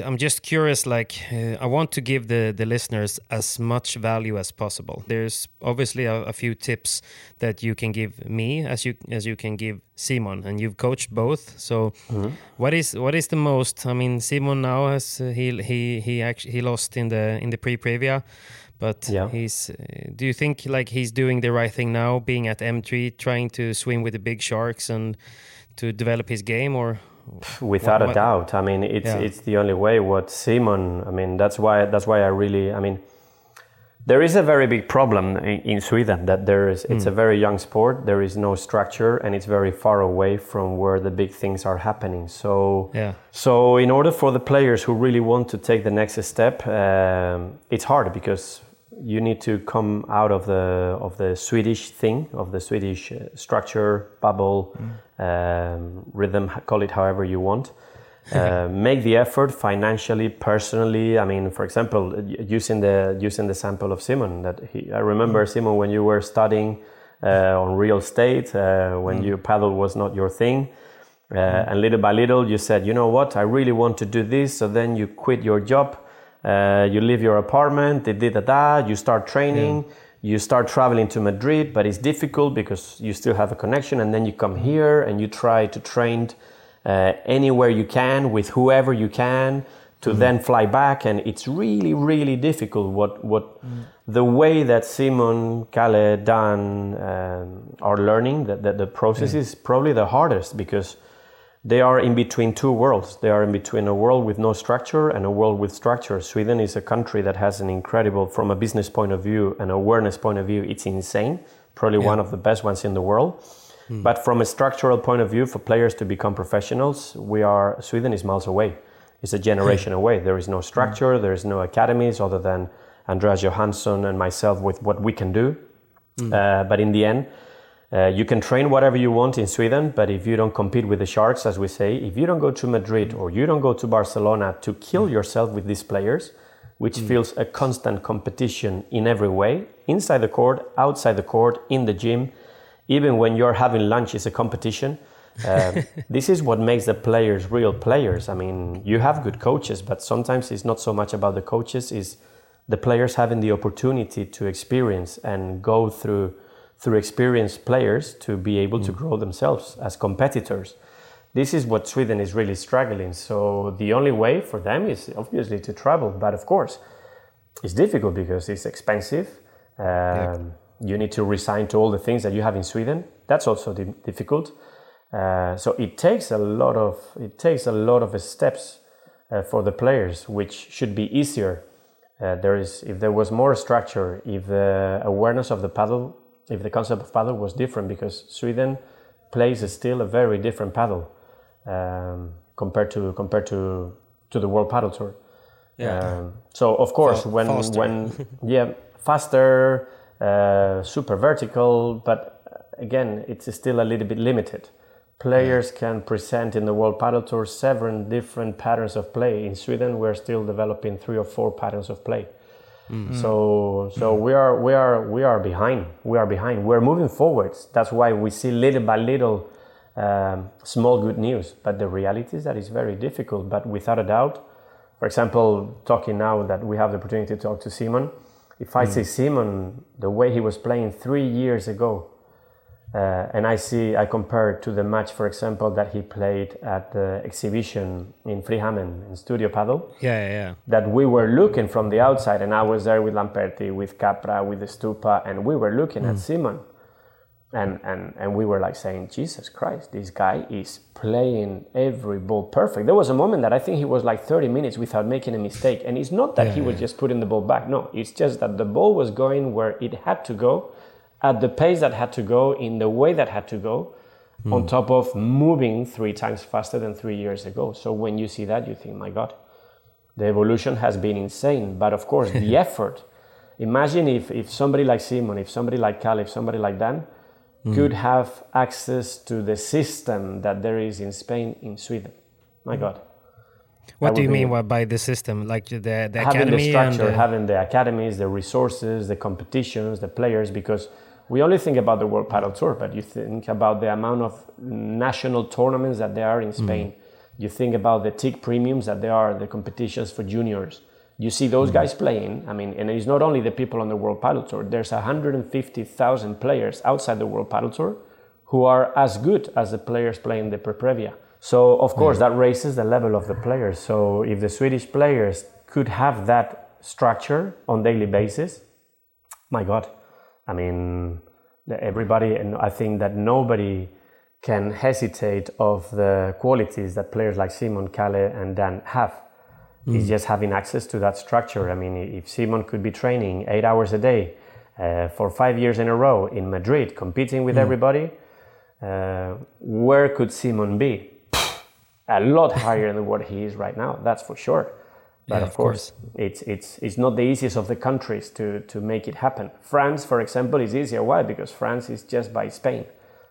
[SPEAKER 1] I'm just curious. Like, uh, I want to give the the listeners as much value as possible. There's obviously a, a few tips that you can give me as you as you can give Simon, and you've coached both. So, what is what is the most? I mean, Simon now has uh, he he he actually he lost in the in the pre previa, but
[SPEAKER 2] Yeah.
[SPEAKER 1] he's. Uh, do you think like he's doing the right thing now, being at M3, trying to swim with the big sharks and to develop his game, or
[SPEAKER 2] Without
[SPEAKER 1] What-
[SPEAKER 2] a doubt. I mean, it's
[SPEAKER 1] Yeah.
[SPEAKER 2] it's the only way. What Simon, I mean, that's why that's why I really, I mean, There is a very big problem in, in Sweden that there is. It's a very young sport. There is no structure, and it's very far away from where the big things are happening. So,
[SPEAKER 1] Yeah.
[SPEAKER 2] so in order for the players who really want to take the next step, um, it's hard because you need to come out of the of the Swedish thing, of the Swedish uh, structure, bubble, um, rhythm, call it however you want. Uh, make the effort financially, personally. I mean, for example, using the using the sample of Simon. That he, I remember Simon when you were studying uh, on real estate, uh, when your padel was not your thing. Uh, and little by little, you said, you know what, I really want to do this. So then you quit your job, uh, you leave your apartment, da da da da, you start training, you start traveling to Madrid, but it's difficult because you still have a connection. And then you come here and you try to train uh, anywhere you can with whoever you can to then fly back. And it's really, really difficult what, what the way that Simon, Kalle, Dan um, are learning, that, that the process is probably the hardest because they are in between two worlds. They are in between a world with no structure and a world with structure. Sweden is a country that has an incredible, from a business point of view and awareness point of view, it's insane. Probably one of the best ones in the world. Hmm. But from a structural point of view, for players to become professionals, we are Sweden is miles away. It's a hmm. generation away. There is no structure. Hmm. There is no academies other than Andreas Johansson and myself with what we can do. Uh, but in the end, uh, you can train whatever you want in Sweden, but if you don't compete with the sharks, as we say, if you don't go to Madrid or you don't go to Barcelona to kill yourself with these players, which feels a constant competition in every way, inside the court, outside the court, in the gym, even when you're having lunch it's a competition. Um, this is what makes the players real players. I mean, you have good coaches, but sometimes it's not so much about the coaches; is the players having the opportunity to experience and go through through experienced players to be able to grow themselves as competitors. This is what Sweden is really struggling. So the only way for them is obviously to travel, but of course, it's difficult because it's expensive. Um, You need to resign to all the things that you have in Sweden. That's also di- difficult. Uh, so it takes a lot of it takes a lot of steps uh, for the players, which should be easier. Uh, there is if there was more structure, if the awareness of the padel, if the concept of padel was different, because Sweden plays still a very different padel um, compared to compared to to the World Padel Tour. Um, so of course,
[SPEAKER 1] Fa-
[SPEAKER 2] when
[SPEAKER 1] faster.
[SPEAKER 2] when yeah, faster, uh, super vertical, but uh, again, it's still a little bit limited. Players can present in the World Padel Tour seven different patterns of play. In Sweden, we're still developing three or four patterns of play. So, so we are we are we are behind. We are behind. We're moving forwards. That's why we see little by little um, small good news. But the reality is that it's very difficult. But without a doubt, for example, talking now that we have the opportunity to talk to Simon, if I see Simon the way he was playing three years ago, uh, and I see I compare it to the match, for example, that he played at the exhibition in Frihamnen in Studio Padel
[SPEAKER 1] Yeah, yeah, yeah.
[SPEAKER 2] that we were looking from the outside, and I was there with Lamperti, with Capra, with the Stupa, and we were looking at Simon, and, and and we were like saying, Jesus Christ, this guy is playing every ball perfect. There was a moment that I think he was like 30 minutes without making a mistake, and it's not that he was just putting the ball back. No, it's just that the ball was going where it had to go, at the pace that had to go, in the way that had to go. On hmm. top of moving three times faster than three years ago. So when you see that, you think, my God, the evolution has been insane. But of course, the effort. Imagine if, if somebody like Simon, if somebody like Cal, if somebody like Dan hmm. could have access to the system that there is in Spain, in Sweden. My hmm. God.
[SPEAKER 1] What do you mean by- by the system? Like the, the
[SPEAKER 2] having the
[SPEAKER 1] academy and
[SPEAKER 2] structure,
[SPEAKER 1] the,
[SPEAKER 2] having the academies, the resources, the competitions, the players, because we only think about the World Padel Tour, but you think about the amount of national tournaments that there are in Spain. Mm. You think about the TyC premiums that there are, the competitions for juniors. You see those mm. guys playing. I mean, and it's not only the people on the World Padel Tour. There's 150,000 players outside the World Padel Tour who are as good as the players playing the Preprevia. So of course mm. that raises the level of the players. So if the Swedish players could have that structure on daily basis, my God, I mean, everybody, and I think that nobody can hesitate of the qualities that players like Simon, Kalle, and Dan have. mm. is just having access to that structure. I mean, if Simon could be training eight hours a day uh, for five years in a row in Madrid, competing with mm. everybody, uh, where could Simon be? a lot higher than what he is right now. That's for sure. But yeah, of, course, course, it's it's it's not the easiest of the countries to to make it happen. France, for example, is easier. Why? Because France is just by Spain.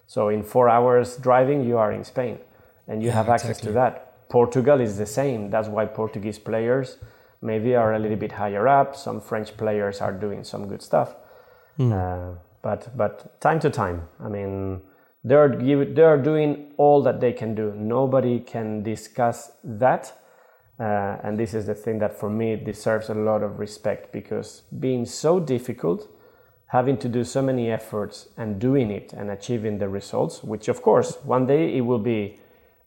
[SPEAKER 2] So in four hours driving, you are in Spain, and you yeah, have access exactly. to that. Portugal is the same. That's why Portuguese players maybe are a little bit higher up. Some French players are doing some good stuff. Mm. Uh, but but time to time, I mean, they're they're doing all that they can do. Nobody can discuss that uh, and this is the thing that for me deserves a lot of respect because being so difficult, having to do so many efforts and doing it and achieving the results, which of course one day it will be,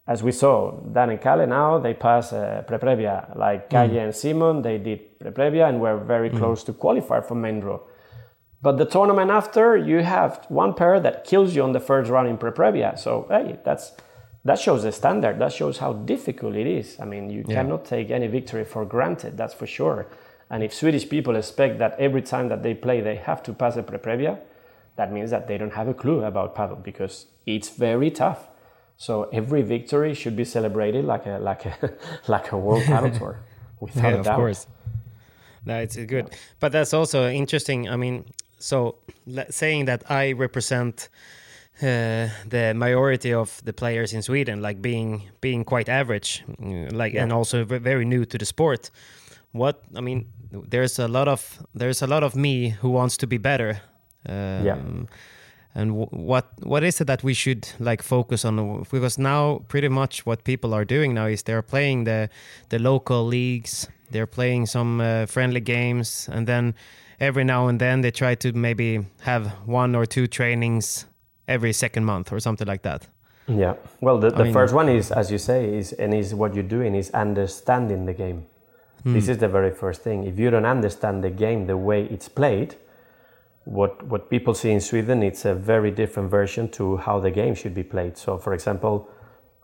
[SPEAKER 2] as we saw, Dan and Kalle now they pass uh, Preprevia, like Kalle mm. and Simon they did Preprevia and were very mm. close to qualify for main draw. But the tournament after, you have one pair that kills you on the first round in Preprevia. So hey, that's that shows the standard. That shows how difficult it is. I mean, you yeah. cannot take any victory for granted. That's for sure. And if Swedish people expect that every time that they play they have to pass a Preprevia, that means that they don't have a clue about padel because it's very tough. So every victory should be celebrated like a like a like a world padel tour, without yeah, a doubt. Of course.
[SPEAKER 1] No, it's good, but that's also interesting. I mean, so saying that I represent uh, the majority of the players in Sweden, like being being quite average, mm, like yeah. and also very new to the sport. What I mean, there's a lot of there's a lot of me who wants to be better. Um, yeah. And what what is it that we should like focus on? Because now, pretty much what people are doing now is they're playing the the local leagues. They're playing some uh, friendly games, and then every now and then they try to maybe have one or two trainings every second month or something like that.
[SPEAKER 2] Yeah. Well, the, the mean, first one is, as you say, is and is what you're doing is understanding the game. Hmm. This is the very first thing. If you don't understand the game the way it's played, what what people see in Sweden, it's a very different version to how the game should be played. So, for example,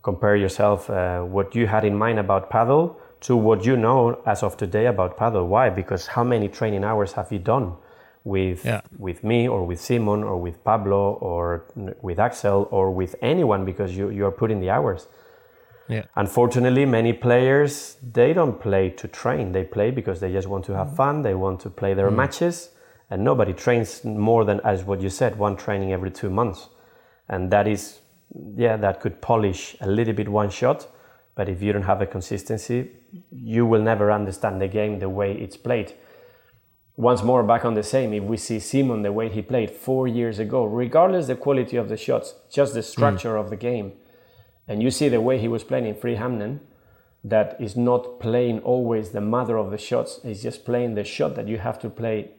[SPEAKER 2] compare yourself uh, what you had in mind about padel to what you know as of today about padel. Why? Because how many training hours have you done? With yeah. with me or with Simon or with Pablo or with Axel or with anyone because you you are putting the hours. Yeah. Unfortunately, many players they don't play to train. They play because they just want to have fun. They want to play their mm. matches, and nobody trains more than as what you said, one training every two months, and that is yeah that could polish a little bit one shot. But if you don't have a consistency, you will never understand the game the way it's played once more back on the same if we see simon the way he played four years ago regardless the quality of the shots just the structure mm. of the game and you see the way he was playing in Frihamnen that is not playing always the mother of the shots he's just playing the shot that you have to play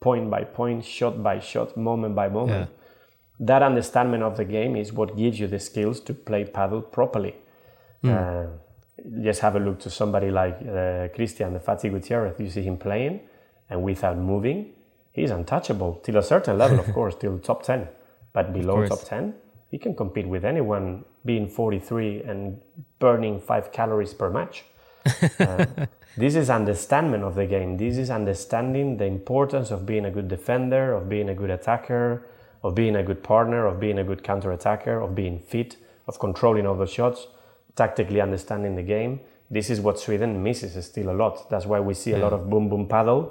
[SPEAKER 2] point by point shot by shot moment by moment yeah. that understanding of the game is what gives you the skills to play padel properly mm. uh, just have a look to somebody like uh, Cristian the Fatty Gutierrez you see him playing and without moving, he's untouchable till a certain level, of course, till top 10. But below top 10, he can compete with anyone being 43 and burning five calories per match. uh, this is understanding of the game. This is understanding the importance of being a good defender, of being a good attacker, of being a good partner, of being a good counter attacker, of being fit, of controlling all the shots, tactically understanding the game. This is what Sweden misses still a lot. That's why we see yeah. a lot of boom boom padel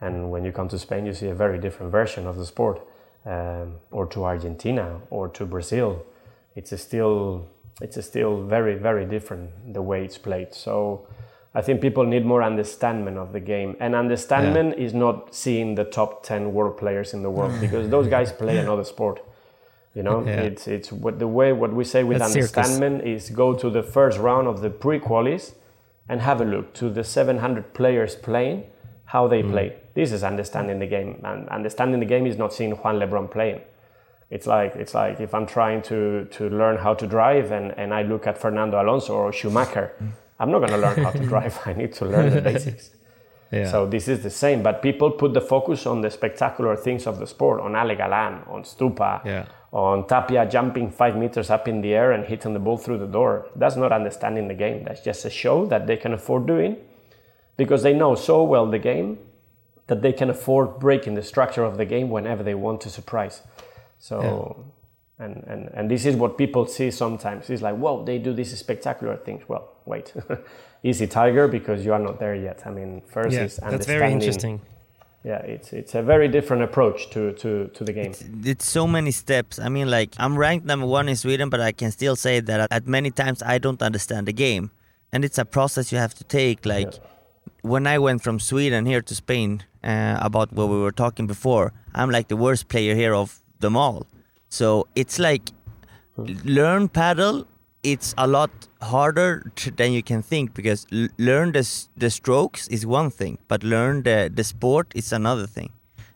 [SPEAKER 2] and when you come to Spain, you see a very different version of the sport. Um, or to Argentina or to Brazil, it's a still it's still very very different the way it's played. So I think people need more understanding of the game, and understanding yeah. is not seeing the top ten world players in the world because those guys play another sport. You know, yeah. it's it's what the way what we say with That's understanding circus. is go to the first round of the pre-qualis and have a look to the 700 players playing how they mm. play. This is understanding the game, and understanding the game is not seeing Juan Lebron playing. It's like it's like if I'm trying to to learn how to drive and, and I look at Fernando Alonso or Schumacher, I'm not going to learn how to drive. I need to learn the basics. Yeah. So this is the same, but people put the focus on the spectacular things of the sport, on Ale Galan, on Stupa, yeah. on Tapia jumping five meters up in the air and hitting the ball through the door. That's not understanding the game. That's just a show that they can afford doing because they know so well the game that they can afford breaking the structure of the game whenever they want to surprise. So, yeah. and, and, and this is what people see sometimes. It's like, whoa, they do these spectacular things. Well, wait, easy tiger because you are not there yet. I mean, first
[SPEAKER 1] yeah,
[SPEAKER 2] is
[SPEAKER 1] that's very interesting.
[SPEAKER 2] Yeah, it's it's a very different approach to to, to the game.
[SPEAKER 3] It's, it's so many steps. I mean, like I'm ranked number one in Sweden, but I can still say that at many times I don't understand the game, and it's a process you have to take. Like yeah. When I went from Sweden here to Spain, uh, about what we were talking before, I'm like the worst player here of them all. So it's like learn padel. It's a lot harder to, than you can think because l- learn the the strokes is one thing, but learn the the sport is another thing,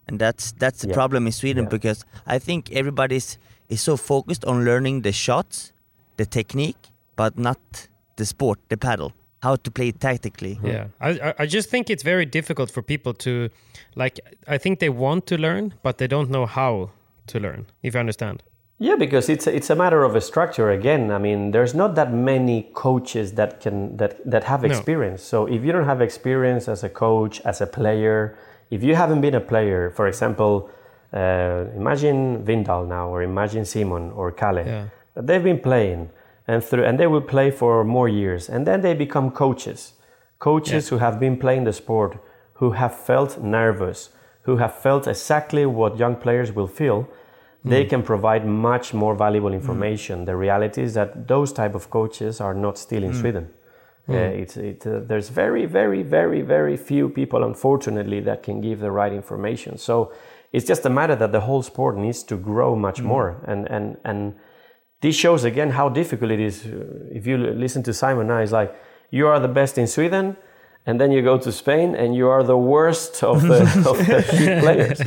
[SPEAKER 3] and that's that's the yeah. problem in Sweden yeah. because I think everybody's is so focused on learning the shots, the technique, but not the sport, the padel how to play tactically.
[SPEAKER 1] Yeah, I I just think it's very difficult for people to, like, I think they want to learn, but they don't know how to learn. If you understand.
[SPEAKER 2] Yeah, because it's a, it's a matter of a structure again. I mean, there's not that many coaches that can that that have experience. No. So if you don't have experience as a coach, as a player, if you haven't been a player, for example, uh, imagine Vindal now, or imagine Simon or Kalle, yeah. they've been playing and through and they will play for more years and then they become coaches coaches yeah. who have been playing the sport who have felt nervous who have felt exactly what young players will feel mm. they can provide much more valuable information mm. the reality is that those type of coaches are not still in mm. sweden uh, it's, it, uh, there's very very very very few people unfortunately that can give the right information so it's just a matter that the whole sport needs to grow much mm. more and and and this shows again how difficult it is. Uh, if you listen to Simon now, it's like you are the best in Sweden, and then you go to Spain and you are the worst of the, of the players.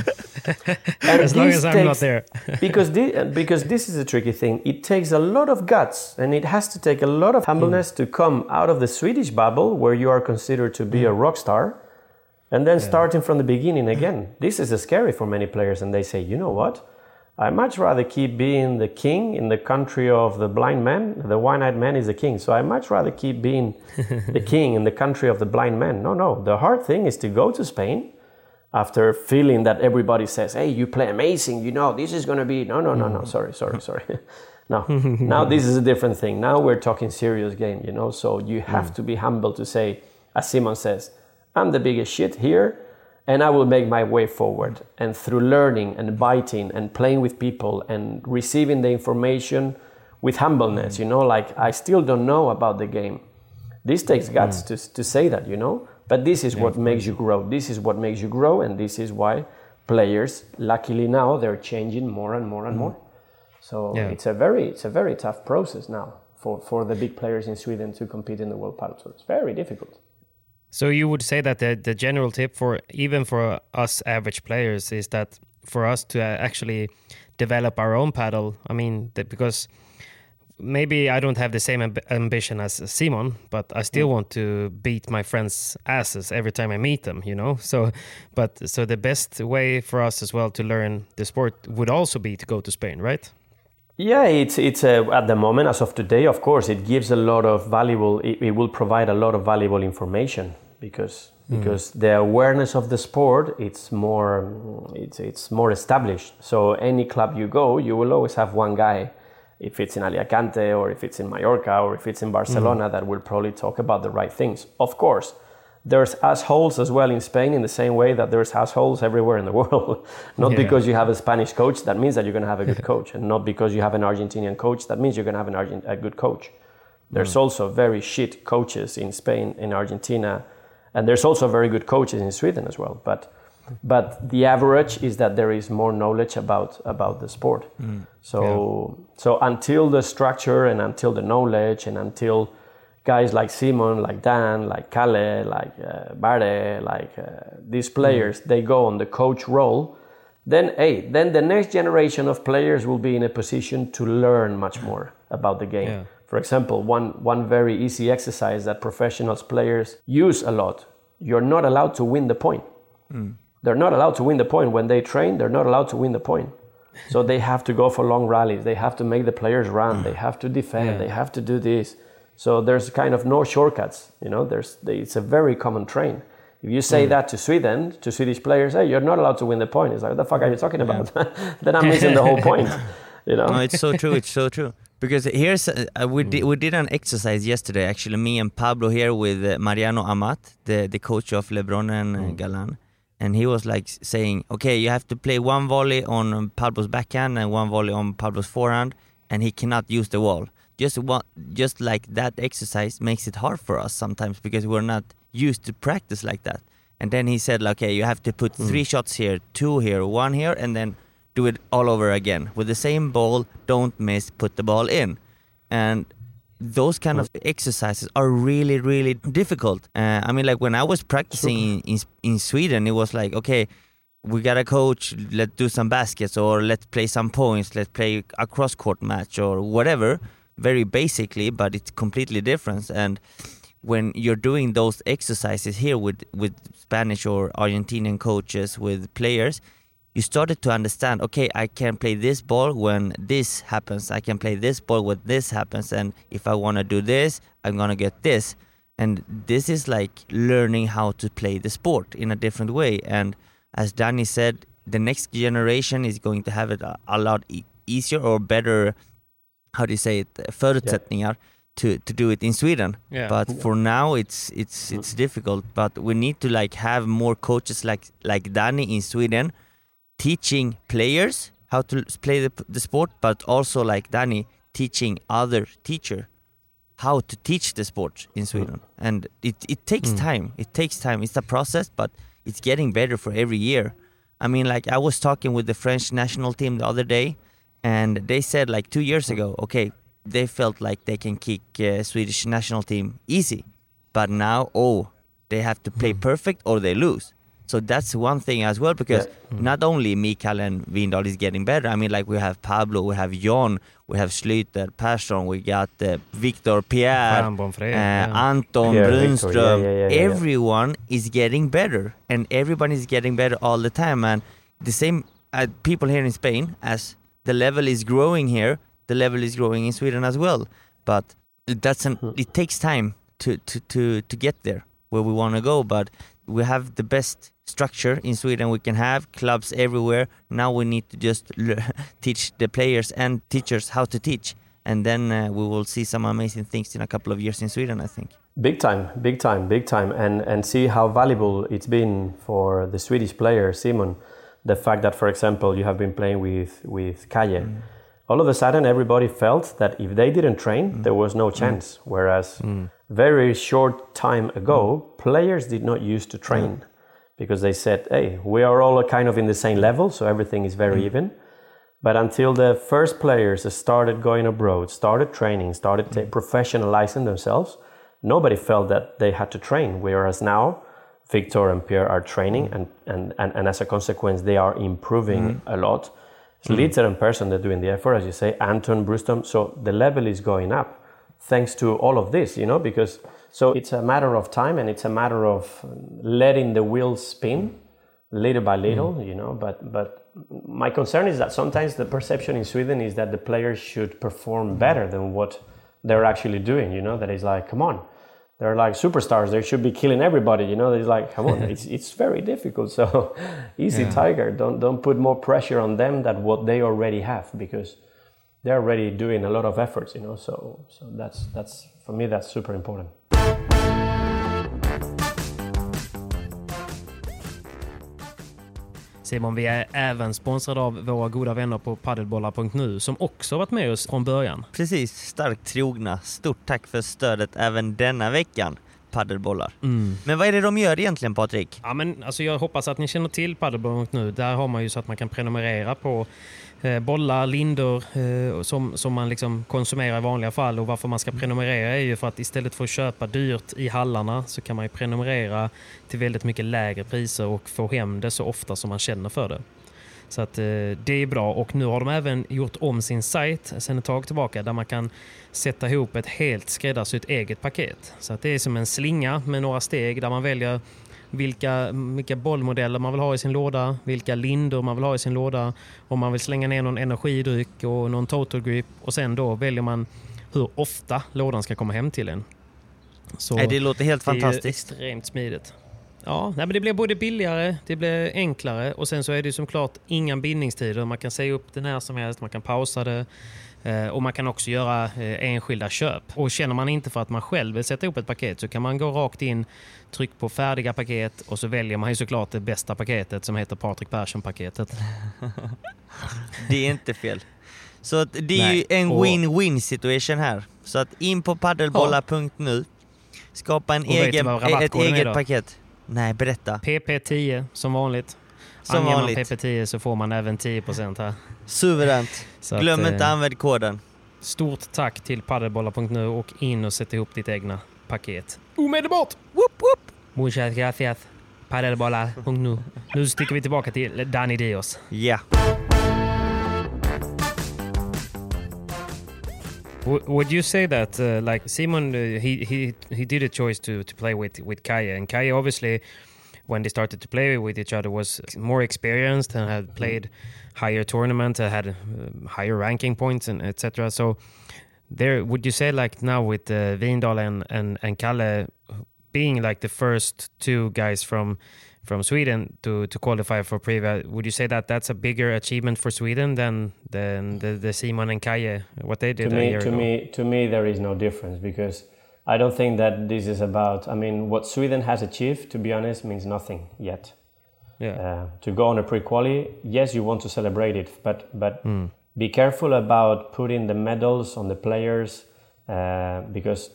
[SPEAKER 1] And as long as I'm takes, not there.
[SPEAKER 2] because, this, because this is a tricky thing. It takes a lot of guts and it has to take a lot of humbleness mm. to come out of the Swedish bubble where you are considered to be mm. a rock star and then yeah. starting from the beginning again. This is scary for many players and they say, you know what? I much rather keep being the king in the country of the blind man. The one-eyed man is the king, so I much rather keep being the king in the country of the blind man. No, no. The hard thing is to go to Spain after feeling that everybody says, "Hey, you play amazing. You know this is going to be." No, no, no, no. Mm. Sorry, sorry, sorry. no. now this is a different thing. Now we're talking serious game. You know, so you have mm. to be humble to say, as Simon says, "I'm the biggest shit here." And I will make my way forward. And through learning and biting and playing with people and receiving the information with humbleness, you know, like I still don't know about the game. This takes guts mm. to, to say that, you know, but this is what makes you grow. This is what makes you grow, and this is why players, luckily now, they're changing more and more and mm. more. So yeah. it's a very it's a very tough process now for, for the big players in Sweden to compete in the World Padel Tour. It's very difficult.
[SPEAKER 1] So you would say that the, the general tip for even for us average players is that for us to uh, actually develop our own padel. I mean, because maybe I don't have the same amb ambition as Simon, but I still mm. want to beat my friends' asses every time I meet them. You know, so but so the best way for us as well to learn the sport would also be to go to Spain, right?
[SPEAKER 2] Yeah, it's it's uh, at the moment as of today. Of course, it gives a lot of valuable. It, it will provide a lot of valuable information because mm. because the awareness of the sport it's more it's it's more established. So any club you go, you will always have one guy, if it's in Alicante or if it's in Mallorca or if it's in Barcelona, mm. that will probably talk about the right things. Of course, there's assholes as well in Spain in the same way that there's assholes everywhere in the world. not yeah. because you have a Spanish coach that means that you're going to have a good coach, and not because you have an Argentinian coach that means you're going to have an Argent- a good coach. There's mm. also very shit coaches in Spain, in Argentina, and there's also very good coaches in Sweden as well. But but the average is that there is more knowledge about about the sport. Mm. So yeah. so until the structure and until the knowledge and until guys like Simon, like Dan, like Kalle, like uh, Bare, like uh, these players, mm. they go on the coach role. Then, hey, then the next generation of players will be in a position to learn much more about the game. Yeah. For example, one, one very easy exercise that professionals players use a lot. You're not allowed to win the point. Mm. They're not allowed to win the point. When they train, they're not allowed to win the point. So they have to go for long rallies. They have to make the players run. They have to defend. Yeah. They have to do this. So there's kind of no shortcuts. You know, there's it's a very common train. If you say mm. that to Sweden, to Swedish players, hey, you're not allowed to win the point. It's like, what the fuck are you talking about? then I'm missing the whole point. You know?
[SPEAKER 3] No, it's so true. It's so true. Because here's uh, uh we did we did an exercise yesterday. Actually, me and Pablo here with uh, Mariano Amat, the the coach of LeBron and uh, mm. Galan, and he was like saying, okay, you have to play one volley on Pablo's backhand and one volley on Pablo's forehand, and he cannot use the wall. Just one, just like that exercise makes it hard for us sometimes because we're not used to practice like that. And then he said, okay, you have to put mm. three shots here, two here, one here, and then do it all over again with the same ball. Don't miss, put the ball in, and those kind of exercises are really really difficult. Uh, I mean, like when I was practicing in, in, in Sweden, it was like okay. We got a coach. Let's do some baskets, or let's play some points. Let's play a cross court match, or whatever. Very basically, but it's completely different. And when you're doing those exercises here with with Spanish or Argentinian coaches with players, you started to understand okay i can play this ball when this happens. I can play this ball when this happens. And if i want to do this i'm going to get this. And this is like learning how to play the sport in a different way. And as Dani said the next generation is going to have it a, a lot e- easier or better how do you say it förutsättningar yeah. to to do it in Sweden. Yeah. but for now it's it's it's mm. difficult. But we need to like have more coaches like like Dani in Sweden teaching players how to play the, the sport, but also like Dani teaching other teacher how to teach the sport in Sweden. And it, it takes mm. time. It takes time. It's a process, but it's getting better for every year. I mean, like I was talking with the French national team the other day, and they said like two years ago, okay, they felt like they can kick uh, Swedish national team easy, but now oh, they have to play mm. perfect or they lose. So that's one thing as well because yeah. mm. not only Mikael and Vindal is getting better. I mean, like we have Pablo, we have Jon, we have Schlyter, Persson, we got uh, Victor, Pierre, uh, yeah. Anton, Pierre, Brunström. Yeah, everyone is getting better, and everyone is getting better all the time. And the same uh, people here in Spain, as the level is growing here, the level is growing in Sweden as well. But that's an, hmm. it takes time to to to to get there where we want to go. But we have the best structure in Sweden. We can have clubs everywhere. Now we need to just teach the players and teachers how to teach. And then uh, we will see some amazing things in a couple of years in Sweden I think.
[SPEAKER 2] Big time big time big time. And and see how valuable it's been for the Swedish player Simon. The fact that for example you have been playing with with Kalle. Mm. all of a sudden everybody felt that if they didn't train mm. there was no mm. chance. Mm. whereas very short time ago players did not used to train because they said, hey, we are all kind of in the same level, so everything is very mm. even. But until the first players started going abroad, started training, started mm. professionalizing themselves, nobody felt that they had to train. Whereas now, Victor and Pierre are training, mm. and, and, and, and as a consequence, they are improving mm. a lot. Schlyter mm. and Persson, they're doing the effort, as you say, Anton, Brunström. So the level is going up thanks to all of this, you know, because so it's a matter of time and it's a matter of letting the wheels spin little by little, mm. you know. But but my concern is that sometimes the perception in Sweden is that the players should perform better than what they're actually doing. You know, that is like, come on, they're like superstars. They should be killing everybody. You know, it's like, come on, it's it's very difficult. So easy, yeah. Tiger. Don't don't put more pressure on them than what they already have because they're already doing a lot of efforts. You know, so so that's that's for me that's super important.
[SPEAKER 1] Simon, vi är även sponsrade av våra goda vänner på padelbollar.nu som också varit med oss från början.
[SPEAKER 3] Precis, starkt trogna. Stort tack för stödet även denna veckan paddelbollar. Mm. Men vad är det de gör egentligen Patrik?
[SPEAKER 1] Ja, men alltså jag hoppas att ni känner till padelbollar.nu. Där har man ju så att man kan prenumerera på bollar, lindor eh, som, som man liksom konsumerar i vanliga fall. Och varför man ska prenumerera är ju för att istället för att köpa dyrt i hallarna så kan man ju prenumerera till väldigt mycket lägre priser och få hem det så ofta som man känner för det. Så att eh, det är bra och nu har de även gjort om sin sajt sedan ett tag tillbaka där man kan sätta ihop ett helt skräddarsytt eget paket. Så att det är som en slinga med några steg där man väljer vilka, vilka bollmodeller man vill ha i sin låda, vilka lindor man vill ha i sin låda, om man vill slänga ner någon energidryck och någon total grip och sen då väljer man hur ofta lådan ska komma hem till en.
[SPEAKER 3] Så Nej, det låter helt fantastiskt.
[SPEAKER 1] Det är extremt smidigt. Ja, nej, men det blir både billigare, det blir enklare och sen så är det som klart inga bindningstider. Man kan säga upp det när som helst, man kan pausa det. Eh, och man kan också göra eh, enskilda köp. Och känner man inte för att man själv vill sätta ihop ett paket så kan man gå rakt in, tryck på färdiga paket och så väljer man ju såklart det bästa paketet som heter Patrik Persson-paketet.
[SPEAKER 3] det är inte fel. Så det är Nej. ju en win-win situation här. Så att in på paddelbollar.nu, skapa en egen, ett eget paket. Nej, berätta.
[SPEAKER 1] PP10 som vanligt. Som Anger vanligt. man PP10 så får man även 10% här.
[SPEAKER 3] Suveränt. Glöm att, inte eh, använd koden.
[SPEAKER 1] Stort tack till paddelbollar.nu och in och sätt ihop ditt egna paket. Omedelbart! Woop, woop. Muchas gracias. Paddelbollar.nu. Nu sticker vi tillbaka till Danny Dios.
[SPEAKER 3] Ja. Yeah.
[SPEAKER 1] would you say that, uh, like Simon, uh, he he he did a choice to to play with with Kaya, and Kaya obviously, when they started to play with each other, was more experienced and had played higher tournaments, and had uh, higher ranking points, and etc. So, there, would you say like now with uh, Vindal and and and Kalle being like the first two guys from from Sweden to, to qualify for Privia. Would you say that that's a bigger achievement for Sweden than than the, the Simon and Kaye what they did
[SPEAKER 2] to me,
[SPEAKER 1] to
[SPEAKER 2] ago? me, to me, there is no difference because I don't think that this is about. I mean, what Sweden has achieved, to be honest, means nothing yet. Yeah. Uh, to go on a pre-quali, yes, you want to celebrate it, but but mm. be careful about putting the medals on the players uh, because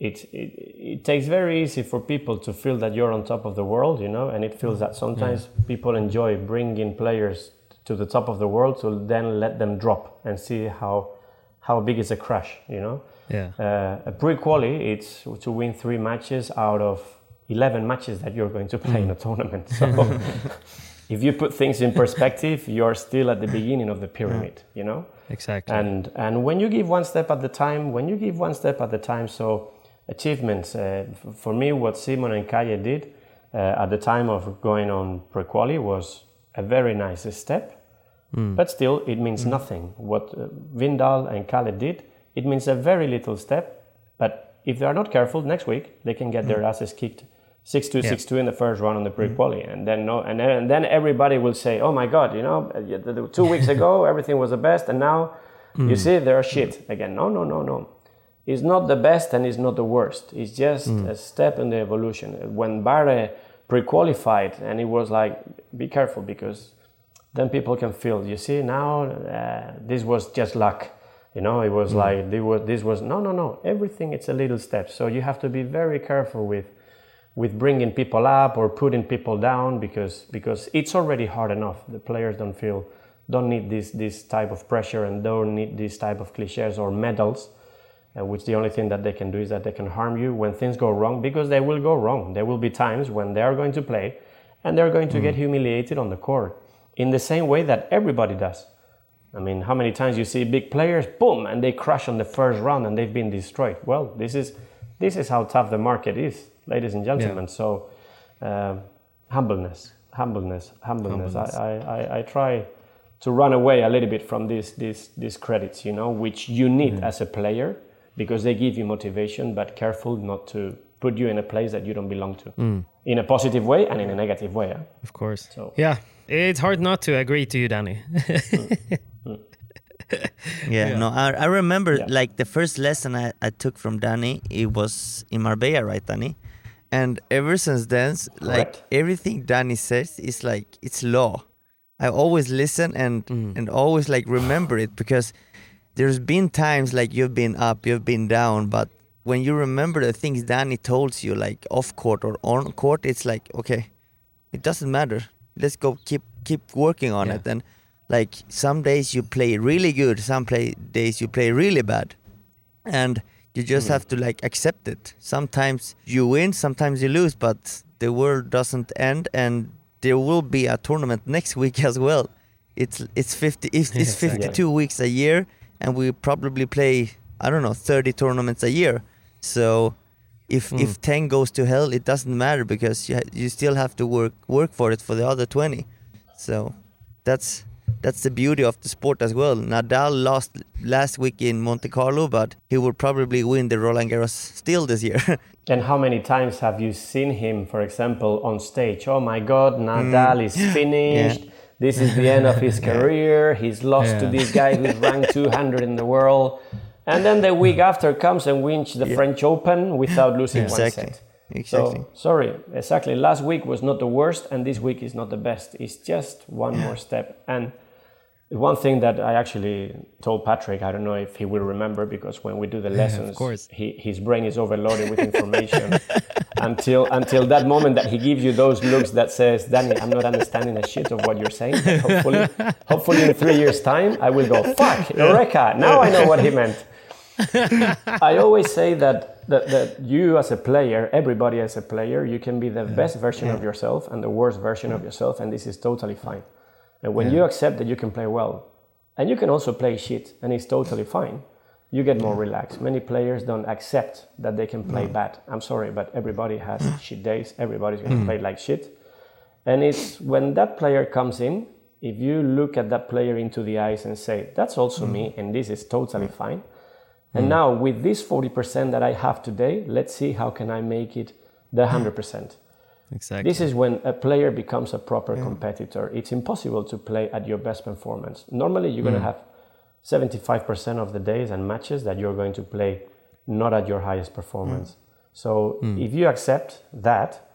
[SPEAKER 2] it, it, it takes very easy for people to feel that you're on top of the world, you know, and it feels that sometimes yeah. people enjoy bringing players to the top of the world to then let them drop and see how how big is a crash, you know.
[SPEAKER 1] Yeah.
[SPEAKER 2] Uh, a pre-quali, it's to win three matches out of 11 matches that you're going to play mm. in a tournament. So if you put things in perspective, you're still at the beginning of the pyramid, you know.
[SPEAKER 1] Exactly.
[SPEAKER 2] And and when you give one step at the time, when you give one step at the time, so achievements. Uh, for me, what Simon and Kaya did uh, at the time of going on pre-quali was a very nice step, mm. but still it means mm. nothing. What uh, Vindal and Kalle did, it means a very little step, but if they are not careful, next week they can get mm. their asses kicked. 6-2, yeah. 6-2 in the first round on the pre-quali, mm. and then no, and then, and then everybody will say, "Oh my God, you know, two weeks ago everything was the best, and now you mm. see they're shit again." No, no, no, no It's not the best and it's not the worst. It's just mm. a step in the evolution. When Barre pre-qualified, and it was like, be careful because then people can feel. You see now, uh, this was just luck. You know, it was mm. like this was, this was no, no, no. Everything it's a little step. So you have to be very careful with with bringing people up or putting people down because because it's already hard enough. The players don't feel don't need this this type of pressure and don't need this type of cliches or medals uh, which the only thing that they can do is that they can harm you when things go wrong because they will go wrong. There will be times when they are going to play and they're going to mm. get humiliated on the court in the same way that everybody does. I mean, how many times you see big players, boom, and they crash on the first round and they've been destroyed. Well, this is this is how tough the market is, ladies and gentlemen. Yeah. So, uh, humbleness, humbleness, humbleness. humbleness. I, I, I, try to run away a little bit from these these these credits, you know, which you need mm. as a player because they give you motivation, but careful not to put you in a place that you don't belong to mm. in a positive way and in a negative way.
[SPEAKER 1] Of course. So yeah, it's hard not to agree to you, Dani. mm.
[SPEAKER 3] Yeah, yeah, no, I, I remember yeah. like the first lesson I, I took from Dani, it was in Marbella, right, Dani? And ever since then, like everything Dani says is like it's law. I always listen and mm. and always like remember it because there's been times like you've been up, you've been down, but when you remember the things Dani told you, like off court or on court, it's like okay, it doesn't matter. Let's go keep keep working on yeah. it. And like some days you play really good, some play days you play really bad, and you just mm. have to like accept it. Sometimes you win, sometimes you lose, but the world doesn't end, and there will be a tournament next week as well. It's it's fifty it's, it's fifty two weeks a year and we probably play I don't know 30 tournaments a year. So if mm. if 10 goes to hell, it doesn't matter because you you still have to work work for it for the other 20. So that's that's the beauty of the sport as well. Nadal lost last week in Monte Carlo, but he will probably win the Roland Garros still this year.
[SPEAKER 2] and how many times have you seen him, for example, on stage? Oh my God, Nadal mm. is finished. Yeah. This is the end of his career. He's lost yeah. to this guy who's ranked 200 in the world. And then the week after comes and wins the yeah. French Open without losing
[SPEAKER 3] exactly.
[SPEAKER 2] one set.
[SPEAKER 3] Exactly.
[SPEAKER 2] So, sorry, exactly. Last week was not the worst, and this week is not the best. It's just one more step. And one thing that I actually told Patrick, I don't know if he will remember because when we do the lessons,
[SPEAKER 1] of course.
[SPEAKER 2] He, his brain is overloaded with information until until that moment that he gives you those looks that says, Dani, I'm not understanding a shit of what you're saying. hopefully, hopefully in three years' time, I will go, fuck, Eureka, now I know what he meant. I always say that, that, that you as a player, everybody as a player, you can be the best version of yourself and the worst version of yourself, and this is totally fine. And when yeah. you accept that you can play well, and you can also play shit, and it's totally fine, you get more relaxed. Many players don't accept that they can play bad. I'm sorry, but everybody has shit days. Everybody's going to mm. play like shit. And it's when that player comes in, if you look at that player into the eyes and say, that's also mm. me, and this is totally fine. And mm. now with this 40% that I have today, let's see how can I make it the 100%.
[SPEAKER 1] Exactly.
[SPEAKER 2] This is when a player becomes a proper yeah. competitor. It's impossible to play at your best performance. Normally, you're mm. going to have 75% of the days and matches that you're going to play not at your highest performance. Mm. So mm. if you accept that,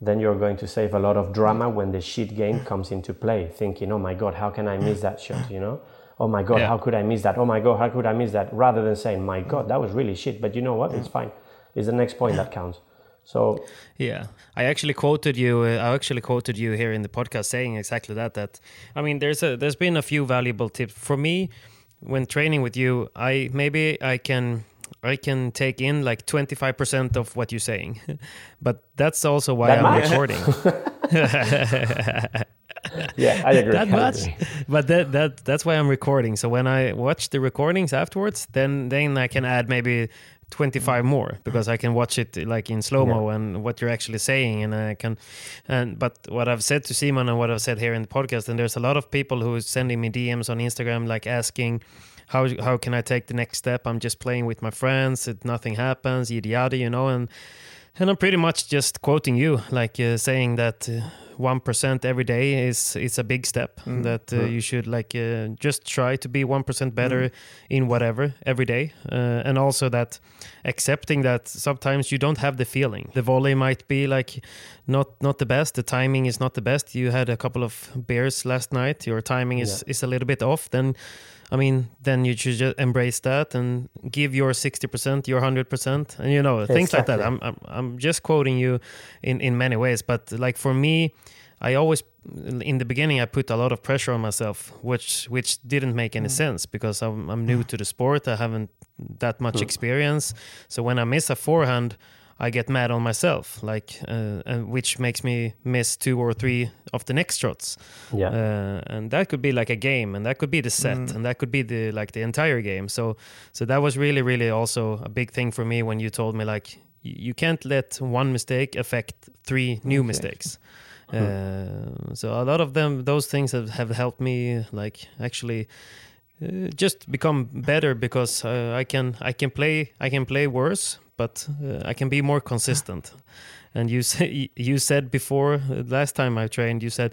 [SPEAKER 2] then you're going to save a lot of drama when the shit game comes into play, thinking, oh my God, how can I miss that shot, you know? Oh my God, yeah. how could I miss that? Oh my God, how could I miss that? Rather than saying, my God, that was really shit. But you know what? It's fine. It's the next point that counts. So
[SPEAKER 1] yeah, I actually quoted you. Uh, I actually quoted you here in the podcast saying exactly that. That I mean, there's a there's been a few valuable tips for me when training with you. I maybe I can I can take in like 25% of what you're saying. but that's also why
[SPEAKER 2] that
[SPEAKER 1] I'm
[SPEAKER 2] much?
[SPEAKER 1] recording.
[SPEAKER 2] yeah, I agree.
[SPEAKER 1] That
[SPEAKER 2] I
[SPEAKER 1] much.
[SPEAKER 2] Agree.
[SPEAKER 1] But that that that's why I'm recording. So when I watch the recordings afterwards, then then I can add maybe 25 more because I can watch it like in slow mo yeah. and what you're actually saying and I can and but what I've said to Simon and what I've said here in the podcast and there's a lot of people who is sending me DMs on Instagram like asking how how can I take the next step I'm just playing with my friends it nothing happens yada yada you know and and I'm pretty much just quoting you like uh, saying that uh, one percent every day is is a big step. Mm. That uh, you should like uh, just try to be one percent better mm. in whatever every day, uh, and also that accepting that sometimes you don't have the feeling. The volley might be like not not the best. The timing is not the best. You had a couple of beers last night. Your timing is yeah. is a little bit off. Then. I mean, then you should just embrace that and give your sixty percent, your hundred percent, and you know things like that. I'm, I'm I'm just quoting you in in many ways, but like for me, I always in the beginning I put a lot of pressure on myself, which which didn't make any mm. sense because I'm I'm new to the sport. I haven't that much mm. experience. So when I miss a forehand, I get mad on myself, like uh, and which makes me miss two or three of the next shots.
[SPEAKER 2] Yeah,
[SPEAKER 1] uh, and that could be like a game, and that could be the set, mm. and that could be the like the entire game. So so that was really really also a big thing for me when you told me like you can't let one mistake affect three new okay. mistakes. Uh, so a lot of them, those things have, have helped me, like actually. Uh, just become better because uh, I can I can play I can play worse, but uh, I can be more consistent. and you say, you said before uh, last time I trained, you said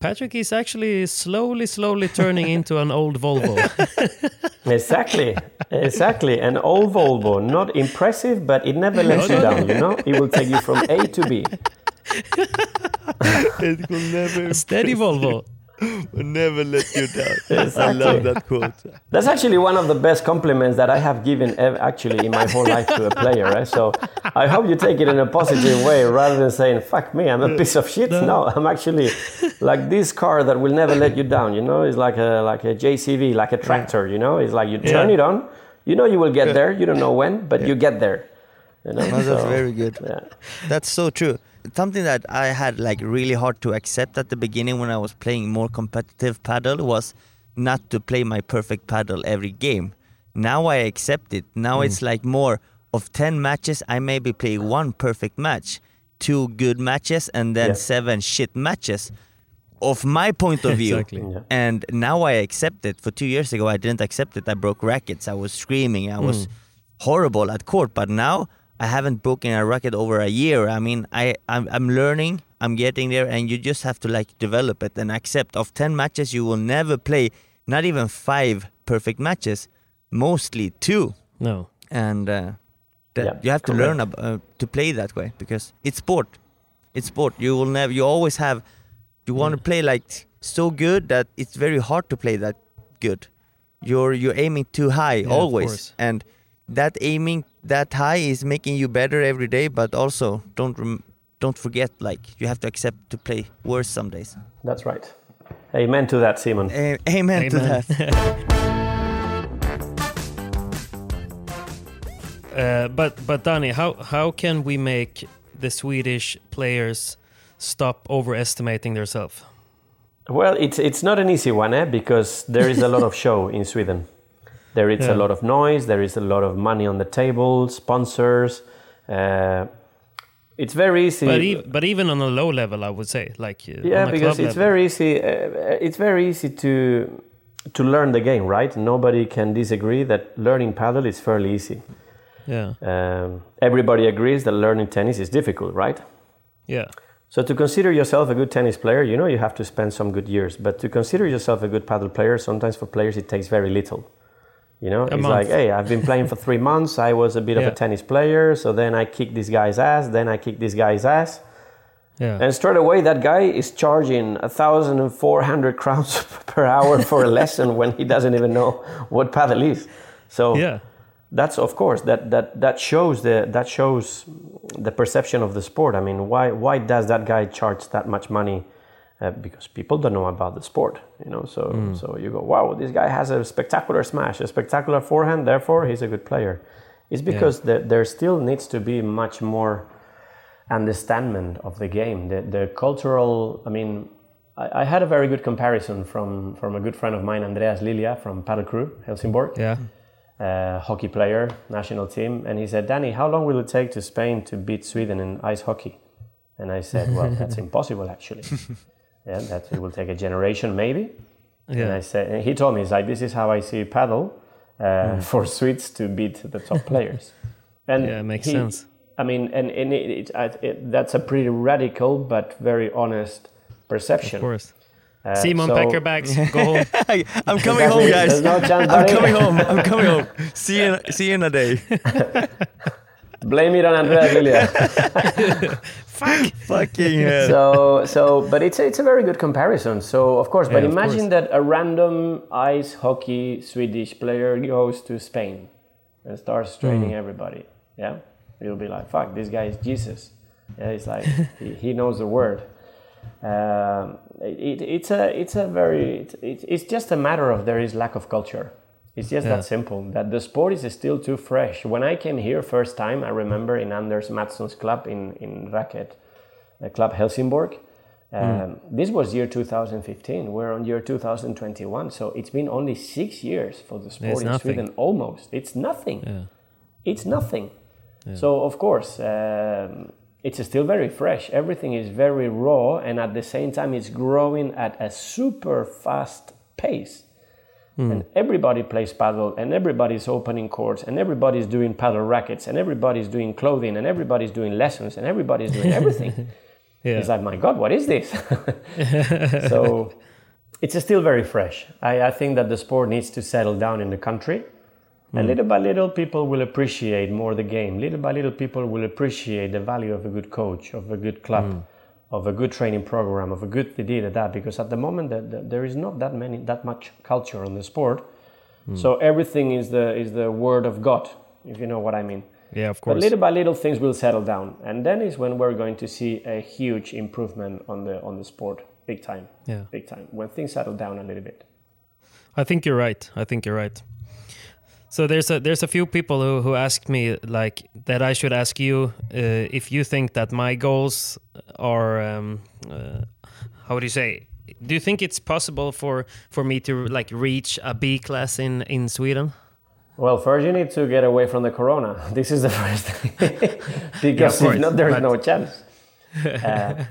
[SPEAKER 1] Patrick is actually slowly, slowly turning into an old Volvo.
[SPEAKER 2] exactly, exactly. An old Volvo, not impressive, but it never lets you down. You know, it will take you from A to B.
[SPEAKER 3] it will never.
[SPEAKER 1] A steady Volvo.
[SPEAKER 3] Will never let you down. Exactly. I love that quote.
[SPEAKER 2] That's actually one of the best compliments that I have given actually in my whole life to a player. Right? So I hope you take it in a positive way rather than saying "fuck me, I'm a mm. piece of shit." No, I'm actually like this car that will never let you down. You know, it's like a like a JCB, like a tractor. You know, it's like you turn yeah. it on. You know you will get there. You don't know when, but yeah. you get there.
[SPEAKER 3] You know? that's so, very good. Yeah. That's so true something that I had like really hard to accept at the beginning when I was playing more competitive padel was not to play my perfect padel every game. Now I accept it. Now mm. it's like more of 10 matches, I maybe play one perfect match, two good matches, and then yeah. seven shit matches. of my point of view.
[SPEAKER 1] Exactly.
[SPEAKER 2] Yeah.
[SPEAKER 3] And now I accept it. For two years ago, I didn't accept it. I broke rackets. I was screaming. I was horrible at court. But now I haven't broken a racket over a year. I mean, I I'm, I'm learning. I'm getting there, and you just have to like develop it and accept. Of ten matches, you will never play, not even five perfect matches. Mostly two,
[SPEAKER 1] No.
[SPEAKER 3] and uh, that
[SPEAKER 2] Yeah,
[SPEAKER 3] you have to
[SPEAKER 2] correct.
[SPEAKER 3] learn ab- uh, to play that way because it's sport. It's sport. You will never. You always have. You want to play like so good that it's very hard to play that good. You're you're aiming too high
[SPEAKER 1] Yeah, of
[SPEAKER 3] always,
[SPEAKER 1] course.
[SPEAKER 3] and that aiming that high is making you better every day. But also don't rem- don't forget like you have to accept to play worse some days.
[SPEAKER 2] That's right. Amen to that, Simon.
[SPEAKER 3] A- amen, to that.
[SPEAKER 1] Uh, but but Dani, how how can we make the Swedish players stop overestimating themselves?
[SPEAKER 2] Well, it's it's not an easy one, eh? Because there is a lot of show in Sweden. There is
[SPEAKER 1] Yeah.
[SPEAKER 2] a lot of noise. There is a lot of money on the table, sponsors. Uh, it's very easy.
[SPEAKER 1] But e- but even on a low level, I would say, like uh,
[SPEAKER 2] yeah, because it's
[SPEAKER 1] level.
[SPEAKER 2] very easy. Uh, it's very easy to to learn the game, right? Nobody can disagree that learning padel is fairly easy.
[SPEAKER 1] yeah
[SPEAKER 2] Um, everybody agrees that learning tennis is difficult, right?
[SPEAKER 1] yeah
[SPEAKER 2] So to consider yourself a good tennis player, you know you have to spend some good years. But to consider yourself a good padel player, sometimes for players it takes very little. You know, it's
[SPEAKER 1] month.
[SPEAKER 2] like, hey, I've been playing for three months. I was a bit of a tennis player, so then I kick this guy's ass. Then I kick this guy's ass,
[SPEAKER 1] yeah
[SPEAKER 2] and straight away that guy is charging a thousand and four hundred crowns per hour for a lesson when he doesn't even know what padel is. So
[SPEAKER 1] yeah
[SPEAKER 2] that's of course that that that shows the that shows the perception of the sport. I mean, why why does that guy charge that much money? Uh, because people don't know about the sport, you know. So so you go, wow, this guy has a spectacular smash, a spectacular forehand. Therefore, he's a good player. It's because there there still needs to be much more understanding of the game. The the cultural. I mean, I, I had a very good comparison from from a good friend of mine, Andreas Lilja from Padel Crew, Helsingborg
[SPEAKER 1] yeah
[SPEAKER 2] uh, hockey player, national team, and he said, "Dani, how long will it take to Spain to beat Sweden in ice hockey?" And I said, "Well, that's impossible, actually. yeah, that it will take a generation, maybe."
[SPEAKER 1] Yeah.
[SPEAKER 2] And I said, and he told me, "It's like this is how I see padel uh, for Swedes to beat the top players." And
[SPEAKER 1] Yeah, it makes
[SPEAKER 2] he-
[SPEAKER 1] sense.
[SPEAKER 2] I mean, and, and it, it, I- it, that's a pretty radical but very honest perception.
[SPEAKER 1] of course
[SPEAKER 2] Uh,
[SPEAKER 1] Simon
[SPEAKER 2] so-
[SPEAKER 1] Peckerbags go home
[SPEAKER 3] I'm coming home, guys.
[SPEAKER 2] There's no chance,
[SPEAKER 3] I'm coming home. I'm coming home. See you. See you in a day.
[SPEAKER 2] Blame it on Andreas Lilja.
[SPEAKER 3] Fucking hell.
[SPEAKER 2] so so but it's a, it's a very good comparison. So of course but
[SPEAKER 1] Yeah, of
[SPEAKER 2] imagine
[SPEAKER 1] course.
[SPEAKER 2] that a random ice hockey swedish player goes to spain and starts training
[SPEAKER 1] Hmm.
[SPEAKER 2] everybody. Yeah? You'll be like fuck this guy is jesus. Yeah it's like he, he knows the word. Um, it, it's a it's a very it, it, it's just a matter of there is lack of culture it's just
[SPEAKER 1] Yeah.
[SPEAKER 2] that simple that the sport is still too fresh when i came here first time i remember in anders Matsson's club in in racket uh, club helsingborg um, this was year 2015 we're on year 2021 so it's been only six years for the sport
[SPEAKER 1] It's
[SPEAKER 2] in
[SPEAKER 1] nothing.
[SPEAKER 2] sweden almost it's nothing
[SPEAKER 1] yeah
[SPEAKER 2] it's nothing. So of course, um, it's still very fresh. Everything is very raw, and at the same time, it's growing at a super fast pace. Hmm. And everybody plays padel, and everybody's opening courts, and everybody's doing padel rackets, and everybody's doing clothing, and everybody's doing lessons, and everybody's doing everything.
[SPEAKER 1] yeah
[SPEAKER 2] It's like, my God, what is this? so it's still very fresh. I, I think that the sport needs to settle down in the country. And hmm. little by little, people will appreciate more the game. Little by little, people will appreciate the value of a good coach, of a good club, hmm. Of a good training program, of a good da that. Because at the moment, the, the, there is not that many, that much culture on the sport. Hmm. So everything is the is the word of God, if you know what I mean.
[SPEAKER 1] yeah of course.
[SPEAKER 2] But little by little, things will settle down, and then is when we're going to see a huge improvement on the on the sport, big time,
[SPEAKER 1] yeah
[SPEAKER 2] big time. When things settle down a little bit.
[SPEAKER 1] I think you're right. I think you're right. So there's a there's a few people who who asked me like that I should ask you uh, if you think that my goals are um, uh, how would you say? Do you think it's possible for for me to like reach a B class in in Sweden?
[SPEAKER 2] Well, first you need to get away from the corona. This is the first thing, because
[SPEAKER 1] course,
[SPEAKER 2] if not, there's
[SPEAKER 1] but-
[SPEAKER 2] no chance. Uh,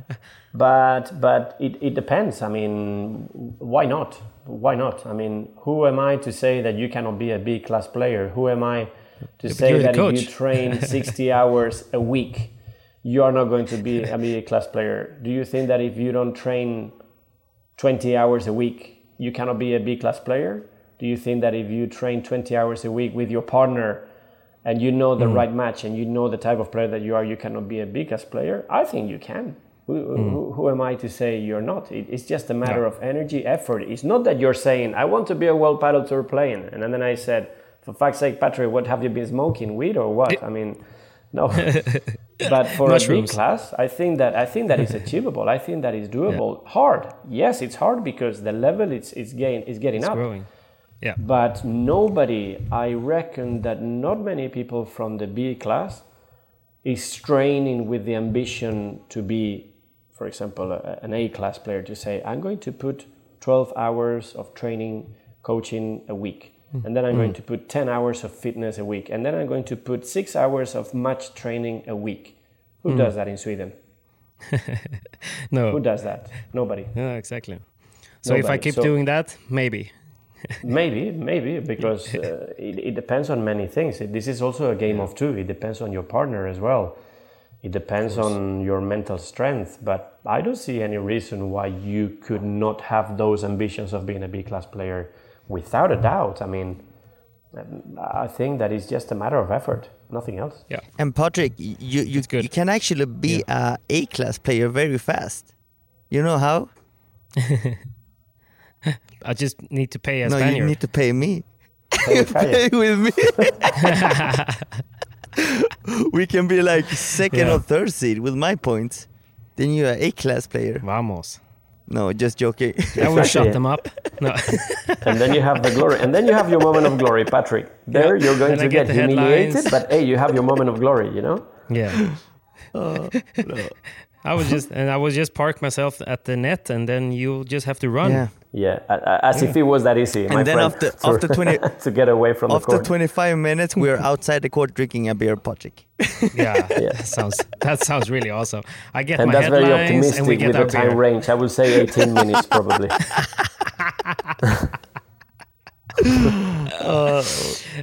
[SPEAKER 2] but but it, it depends. I mean, why not? Why not? I mean, who am I to say that you cannot be a B class player? Who am I to
[SPEAKER 1] Yeah,
[SPEAKER 2] say that if you train 60 hours a week, you are not going to be a B class player? Do you think that if you don't train 20 hours a week, you cannot be a B class player? Do you think that if you train 20 hours a week with your partner and you know the right match and you know the type of player that you are, you cannot be a B class player? I think you can. Who, mm. who, who am I to say you're not? It, it's just a matter
[SPEAKER 1] Yeah.
[SPEAKER 2] of energy, effort. It's not that you're saying, I want to be a World Padel Tour playing. And then I said, for fuck's sake, Patrick, what have you been smoking? Weed or what? I mean, no. but for a B class, I think that I think that is achievable. I think that is doable. Hard, yes, it's hard because the level it's it's gain is getting
[SPEAKER 1] It's
[SPEAKER 2] up.
[SPEAKER 1] growing. Yeah.
[SPEAKER 2] But nobody, I reckon that not many people from the B class is training with the ambition to be, for example, a, an A class player to say, I'm going to put 12 hours of training, coaching a week. Mm. And then I'm going mm. to put 10 hours of fitness a week. And then I'm going to put six hours of match training a week. Who mm. does that in Sweden?
[SPEAKER 1] No.
[SPEAKER 2] Who does that? Nobody.
[SPEAKER 1] Yeah, exactly. So if I keep
[SPEAKER 2] So-
[SPEAKER 1] doing that, maybe.
[SPEAKER 2] Maybe, maybe, because uh, it, it depends on many things. It- This is also a game of two. It depends on your partner as well. It depends on your mental strength. But I don't see any reason why you could not have those ambitions of being a B class player without a doubt. I mean, I think that is just a matter of effort, nothing else.
[SPEAKER 1] Yeah.
[SPEAKER 3] And Patrick, y- you you, you can actually be a A class player very fast. You know how?
[SPEAKER 1] I just need to pay a
[SPEAKER 3] no,
[SPEAKER 1] Spaniard.
[SPEAKER 3] you need to pay me.
[SPEAKER 2] Hey, Kaja.
[SPEAKER 3] Pay with me. we can be like second
[SPEAKER 1] Yeah.
[SPEAKER 3] or third seed with my points. Then you're a A class player.
[SPEAKER 1] Vamos.
[SPEAKER 3] No, just joking.
[SPEAKER 1] I will shut them up. No.
[SPEAKER 2] and then you have the glory, and then you have your moment of glory, Patrick. There,
[SPEAKER 1] Yeah.
[SPEAKER 2] you're going
[SPEAKER 1] Then
[SPEAKER 2] to
[SPEAKER 1] get
[SPEAKER 2] get, humiliated,
[SPEAKER 1] headlines.
[SPEAKER 2] but hey, you have your moment of glory, you know.
[SPEAKER 1] yeah. Oh, I was just and I was just parked myself at the net, and then you just have to run.
[SPEAKER 3] yeah.
[SPEAKER 2] Yeah, a- a- as if mm. it was that easy. my
[SPEAKER 3] And then
[SPEAKER 2] friend,
[SPEAKER 3] after-
[SPEAKER 2] to-
[SPEAKER 3] after 20
[SPEAKER 2] to get away from the
[SPEAKER 3] After
[SPEAKER 2] court.
[SPEAKER 3] 25 minutes, we're outside the court drinking a beer, Patrick.
[SPEAKER 1] Yeah,
[SPEAKER 2] Yeah.
[SPEAKER 1] That sounds that sounds really awesome. I get
[SPEAKER 2] and
[SPEAKER 1] my
[SPEAKER 2] that's very
[SPEAKER 1] headlines, and we get
[SPEAKER 2] with
[SPEAKER 1] our
[SPEAKER 2] the time
[SPEAKER 1] beer.
[SPEAKER 2] range. I would say 18 minutes probably.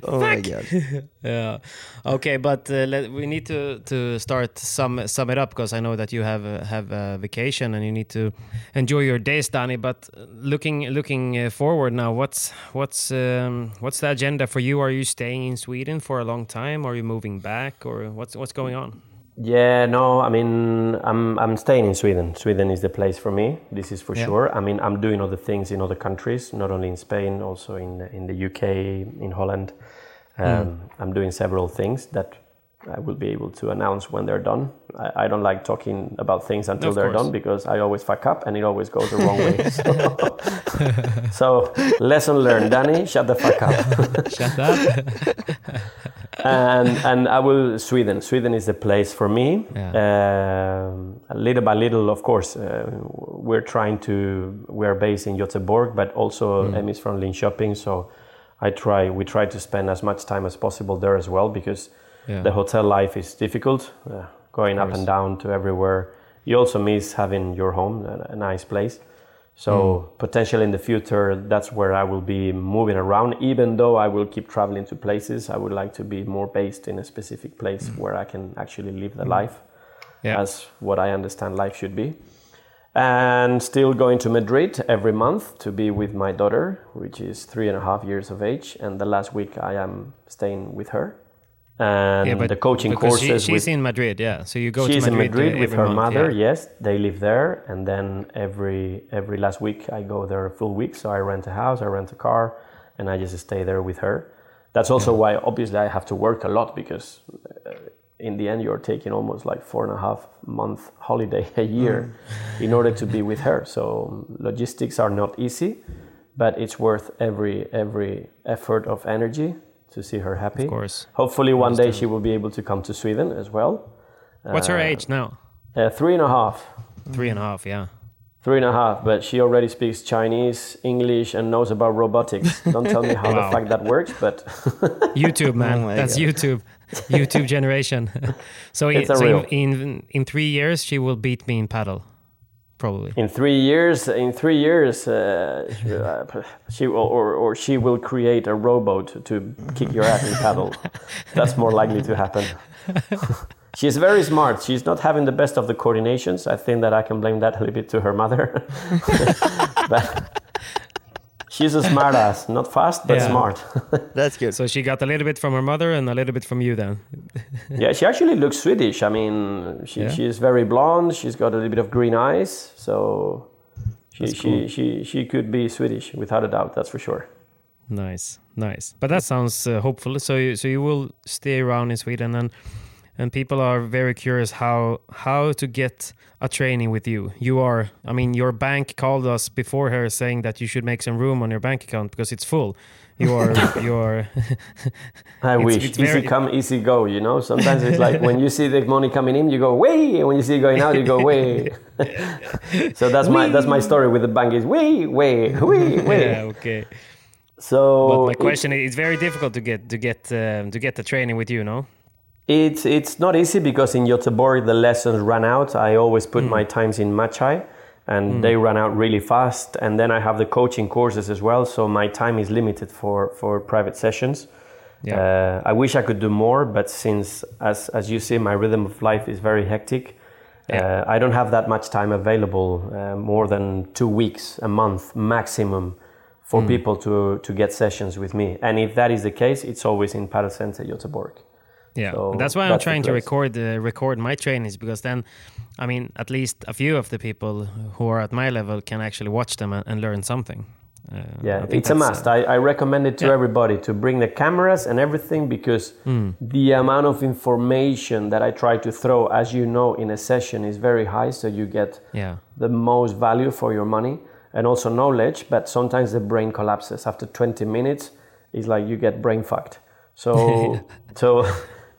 [SPEAKER 3] Oh my god.
[SPEAKER 1] Yeah. Okay, but uh, let, we need to to start sum sum it up because I know that you have uh, have a vacation and you need to enjoy your days, Dani. But uh, looking looking uh, forward now, what's what's um, what's the agenda for you? Are you staying in Sweden for a long time? Are you moving back, or what's what's going on?
[SPEAKER 2] Yeah, no, I mean, I'm I'm staying in Sweden. Sweden is the place for me. This is for
[SPEAKER 1] Yeah.
[SPEAKER 2] sure. I mean, I'm doing other things in other countries, not only in Spain, also in in the UK, in Holland. Um,
[SPEAKER 1] Mm.
[SPEAKER 2] I'm doing several things that I will be able to announce when they're done. I, I don't like talking about things until
[SPEAKER 1] Of
[SPEAKER 2] they're
[SPEAKER 1] course.
[SPEAKER 2] done because I always fuck up and it always goes the wrong way. So, so lesson learned, Dani. Shut the fuck up.
[SPEAKER 1] Shut up.
[SPEAKER 2] and and I will Sweden. Sweden is the place for me.
[SPEAKER 1] Yeah.
[SPEAKER 2] Um, little by little, of course, uh, we're trying to. We're based in Göteborg, but also
[SPEAKER 1] Mm.
[SPEAKER 2] Emmy's from Linköping, so I try. We try to spend as much time as possible there as well because
[SPEAKER 1] Yeah.
[SPEAKER 2] the hotel life is difficult. Uh, going up and down to everywhere. You also miss having your home, a, a nice place. So
[SPEAKER 1] Mm.
[SPEAKER 2] potentially in the future, that's where I will be moving around. Even though I will keep traveling to places, I would like to be more based in a specific place where I can actually live the life
[SPEAKER 1] Mm. Yeah.
[SPEAKER 2] as what I understand life should be. And still going to Madrid every month to be with my daughter, which is three and a half years of age. And the last week I am staying with her. And
[SPEAKER 1] yeah, but
[SPEAKER 2] the coaching
[SPEAKER 1] because she-
[SPEAKER 2] courses
[SPEAKER 1] she's
[SPEAKER 2] with
[SPEAKER 1] in Madrid, yeah. So you go
[SPEAKER 2] she's
[SPEAKER 1] to Madrid,
[SPEAKER 2] in Madrid with her
[SPEAKER 1] month,
[SPEAKER 2] mother.
[SPEAKER 1] yeah.
[SPEAKER 2] Yes, they live there, and then every every last week I go there a full week. So I rent a house, I rent a car, and I just stay there with her. That's also why obviously I have to work a lot because uh, in the end you're taking almost like four and a half month holiday a year in order to be with her. So logistics are not easy, but it's worth every every effort of energy to see her happy.
[SPEAKER 1] Of course.
[SPEAKER 2] Hopefully one day she will be able to come to Sweden as well.
[SPEAKER 1] What's her age now?
[SPEAKER 2] Uh, three and a half.
[SPEAKER 1] Three and a half, yeah.
[SPEAKER 2] Three and a half, but she already speaks Chinese, English, and knows about robotics. Don't tell me how
[SPEAKER 1] Wow.
[SPEAKER 2] the fuck that works, but
[SPEAKER 1] YouTube, man.
[SPEAKER 3] Oh
[SPEAKER 1] That's
[SPEAKER 3] God.
[SPEAKER 1] YouTube. YouTube generation. so, in,
[SPEAKER 2] It's a
[SPEAKER 1] so in, in in three years, she will beat me in padel. Probably.
[SPEAKER 2] In three years, in three years, uh, she, uh, she will, or, or she will create a rowboat to, to kick your ass in padel. That's more likely to happen. She's very smart. She's not having the best of the coordinations. I think that I can blame that a little bit to her mother. but she's a smart ass, not fast but
[SPEAKER 1] Yeah.
[SPEAKER 2] smart.
[SPEAKER 3] That's good.
[SPEAKER 1] So she got a little bit from her mother and a little bit from you then.
[SPEAKER 2] yeah, she actually looks Swedish. I mean, she,
[SPEAKER 1] Yeah?
[SPEAKER 2] she's very blonde. She's got a little bit of green eyes, so she
[SPEAKER 1] That's
[SPEAKER 2] she, she she could be Swedish without a doubt. That's for sure.
[SPEAKER 1] Nice, nice. But that sounds uh, hopeful. So you, so you will stay around in Sweden and and people are very curious how how to get a training with you. You are I mean your bank called us before her saying that you should make some room on your bank account because it's full. You are you are
[SPEAKER 2] I
[SPEAKER 1] It's-
[SPEAKER 2] wish
[SPEAKER 1] it's
[SPEAKER 2] easy
[SPEAKER 1] very-
[SPEAKER 2] come, easy go. You know, sometimes it's like when you see the money coming in, you go way, and when you see it going out, you go way. so that's my that's my story with the bank is way, way, way, way.
[SPEAKER 1] yeah, okay.
[SPEAKER 2] So
[SPEAKER 1] But my question is it's very difficult to get to get um, to get the training with you, no?
[SPEAKER 2] It's it's not easy because in Göteborg the lessons run out. I always put my times in Matchi, and they run out really fast. And then I have the coaching courses as well, so my time is limited for for private sessions.
[SPEAKER 1] Yeah.
[SPEAKER 2] Uh, I wish I could do more, but since as as you see, my rhythm of life is very hectic.
[SPEAKER 1] Yeah.
[SPEAKER 2] Uh, I don't have that much time available, uh, more than two weeks, a month maximum, for people to to get sessions with me. And if that is the case, it's always in Padel Center Göteborg.
[SPEAKER 1] Yeah,
[SPEAKER 2] So
[SPEAKER 1] that's why I'm
[SPEAKER 2] that's
[SPEAKER 1] trying to record uh, record my trainings because then, I mean, at least a few of the people who are at my level can actually watch them and, and learn something. Uh,
[SPEAKER 2] Yeah, it's a must.
[SPEAKER 1] uh,
[SPEAKER 2] I, I recommend it to
[SPEAKER 1] yeah.
[SPEAKER 2] everybody to bring the cameras and everything because
[SPEAKER 1] Hmm.
[SPEAKER 2] the amount of information that I try to throw, as you know, in a session is very high. So you get
[SPEAKER 1] yeah,
[SPEAKER 2] the most value for your money and also knowledge. But sometimes the brain collapses after 20 minutes. It's like you get brain fucked. So, so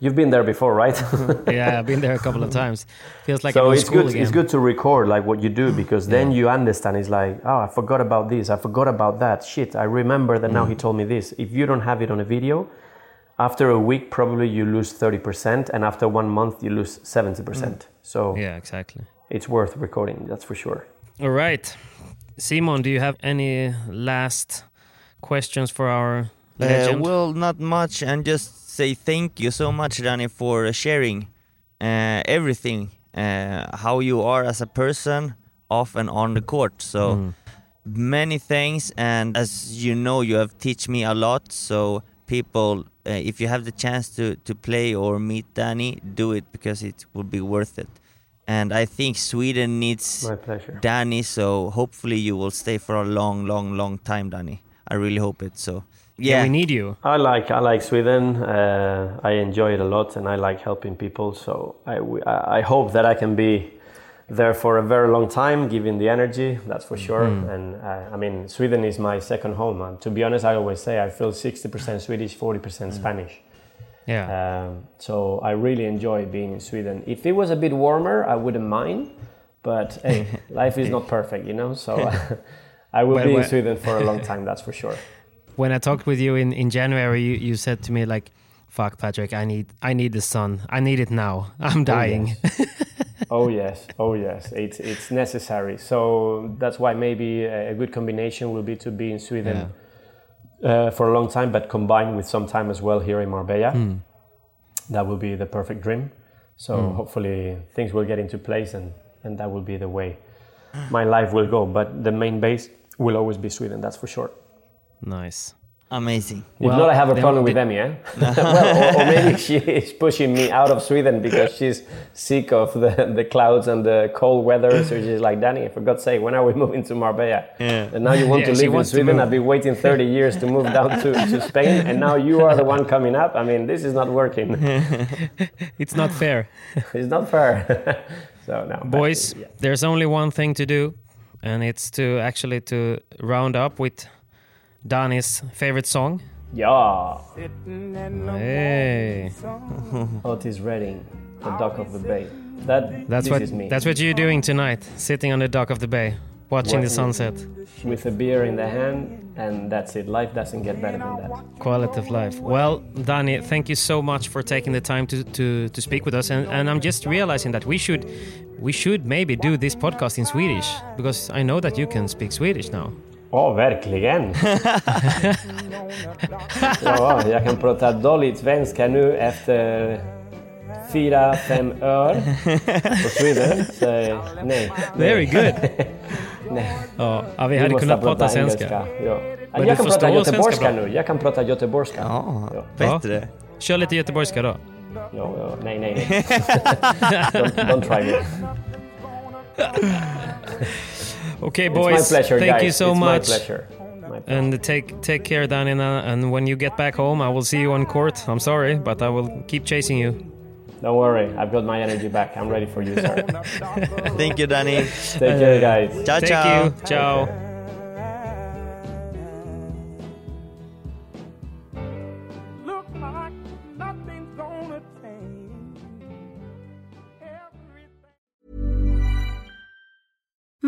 [SPEAKER 2] you've been there before, right?
[SPEAKER 1] yeah. I've been there a couple of times. Feels like I'm
[SPEAKER 2] so it's good.
[SPEAKER 1] again.
[SPEAKER 2] It's good to record like what you do because then you understand. It's like, oh, I forgot about this. I forgot about that. Shit, I remember that
[SPEAKER 1] Mm.
[SPEAKER 2] now he told me this. If you don't have it on a video, after a week probably you lose thirty percent, and after one month you lose seventy percent. So
[SPEAKER 1] Mm. Yeah, exactly.
[SPEAKER 2] it's worth recording. That's for sure.
[SPEAKER 1] All right, Simon, do you have any last questions for our
[SPEAKER 3] Uh,
[SPEAKER 1] legend?
[SPEAKER 3] well, not much, and just say thank you so much, Dani, for sharing uh, everything, uh, how you are as a person, off and on the court. So many thanks, and as you know, you have teach me a lot. So people, uh, if you have the chance to to play or meet Dani, do it because it will be worth it. And I think Sweden needs
[SPEAKER 2] My pleasure.
[SPEAKER 3] Dani, so hopefully you will stay for a long, long, long time, Dani. I really hope it. So
[SPEAKER 1] yeah,
[SPEAKER 3] yeah,
[SPEAKER 1] we need you.
[SPEAKER 2] I like I like Sweden. Uh, I enjoy it a lot, and I like helping people. So I I hope that I can be there for a very long time, giving the energy. That's for sure. And uh, I mean, Sweden is my second home. And to be honest, I always say I feel sixty percent Swedish, forty percent Spanish.
[SPEAKER 1] Yeah,
[SPEAKER 2] Um, so I really enjoy being in Sweden. If it was a bit warmer, I wouldn't mind. But hey, life is not perfect, you know. So I will
[SPEAKER 1] Well,
[SPEAKER 2] be in Sweden for a long time. That's for sure.
[SPEAKER 1] When I talked with you in, in January, you, you said to me like, "Fuck, Patrick, I need I need the sun. I need it now. I'm dying."
[SPEAKER 2] yes. oh yes, oh yes, it's it's necessary. So that's why maybe a a good combination will be to be in Sweden uh, for a long time, but combined with some time as well here in Marbella. That will be the perfect dream. So hopefully things will get into place, and and that will be the way my life will go. But the main base will always be Sweden. That's for sure.
[SPEAKER 1] Nice.
[SPEAKER 3] amazing.
[SPEAKER 2] If
[SPEAKER 1] Well,
[SPEAKER 2] not, I have a problem with Emmy, eh? well, or, or maybe she is pushing me out of Sweden because she's sick of the, the clouds and the cold weather. So she's like, Dani, for God's sake, when are we moving to Marbella?
[SPEAKER 3] Yeah.
[SPEAKER 2] And now you want
[SPEAKER 1] Yeah,
[SPEAKER 2] to
[SPEAKER 1] she
[SPEAKER 2] live in Sweden. I've been waiting 30 years to move down to, to Spain, and now you are the one coming up. I mean, this is not working.
[SPEAKER 1] It's not fair.
[SPEAKER 2] it's not fair. so now, but,
[SPEAKER 1] Boys,
[SPEAKER 2] yeah.
[SPEAKER 1] there's only one thing to do, and it's to actually to round up with Dani's favorite song.
[SPEAKER 2] Yeah.
[SPEAKER 1] Hey,
[SPEAKER 2] Otis Redding, the dock of the bay. That
[SPEAKER 1] that's what that's what you're doing tonight, sitting on the dock of the bay. watching the sunset.
[SPEAKER 2] with a beer in the hand, and that's it. Life doesn't get better than that.
[SPEAKER 1] Quality of life. Well, Dani, thank you so much for taking the time to, to, to speak with us. And, and I'm just realizing that we should we should maybe do this podcast in Swedish because I know that you can speak Swedish now.
[SPEAKER 2] Ja, verkligen! ja, jag kan prata dåligt svenska nu efter fyra, fem år på Sweden. Så nej.
[SPEAKER 1] Very good!
[SPEAKER 2] nej.
[SPEAKER 1] Ja, ja, vi hade kunnat prata
[SPEAKER 2] engelska.
[SPEAKER 1] svenska.
[SPEAKER 2] Ja.
[SPEAKER 1] Men
[SPEAKER 2] jag
[SPEAKER 1] du
[SPEAKER 2] kan prata göteborgska nu. Jag kan prata göteborgska.
[SPEAKER 3] Ja,
[SPEAKER 2] Ja.
[SPEAKER 3] bättre.
[SPEAKER 1] Kör lite göteborgska då.
[SPEAKER 2] Ja, ja. Nej, nej, nej. don't, don't try me.
[SPEAKER 1] Okay, boys.
[SPEAKER 2] It's
[SPEAKER 1] boys.
[SPEAKER 2] my pleasure,
[SPEAKER 1] thank
[SPEAKER 2] guys.
[SPEAKER 1] you so
[SPEAKER 2] It's
[SPEAKER 1] much.
[SPEAKER 2] my pleasure. My pleasure.
[SPEAKER 1] And take take care, Danina. And when you get back home, I will see you on court. I'm sorry, but I will keep chasing you.
[SPEAKER 2] Don't worry, I've got my energy back. I'm ready for you, sir.
[SPEAKER 3] Thank you Dani.
[SPEAKER 2] Take care, guys.
[SPEAKER 3] Ciao
[SPEAKER 1] Thank
[SPEAKER 3] ciao.
[SPEAKER 1] you. Ciao.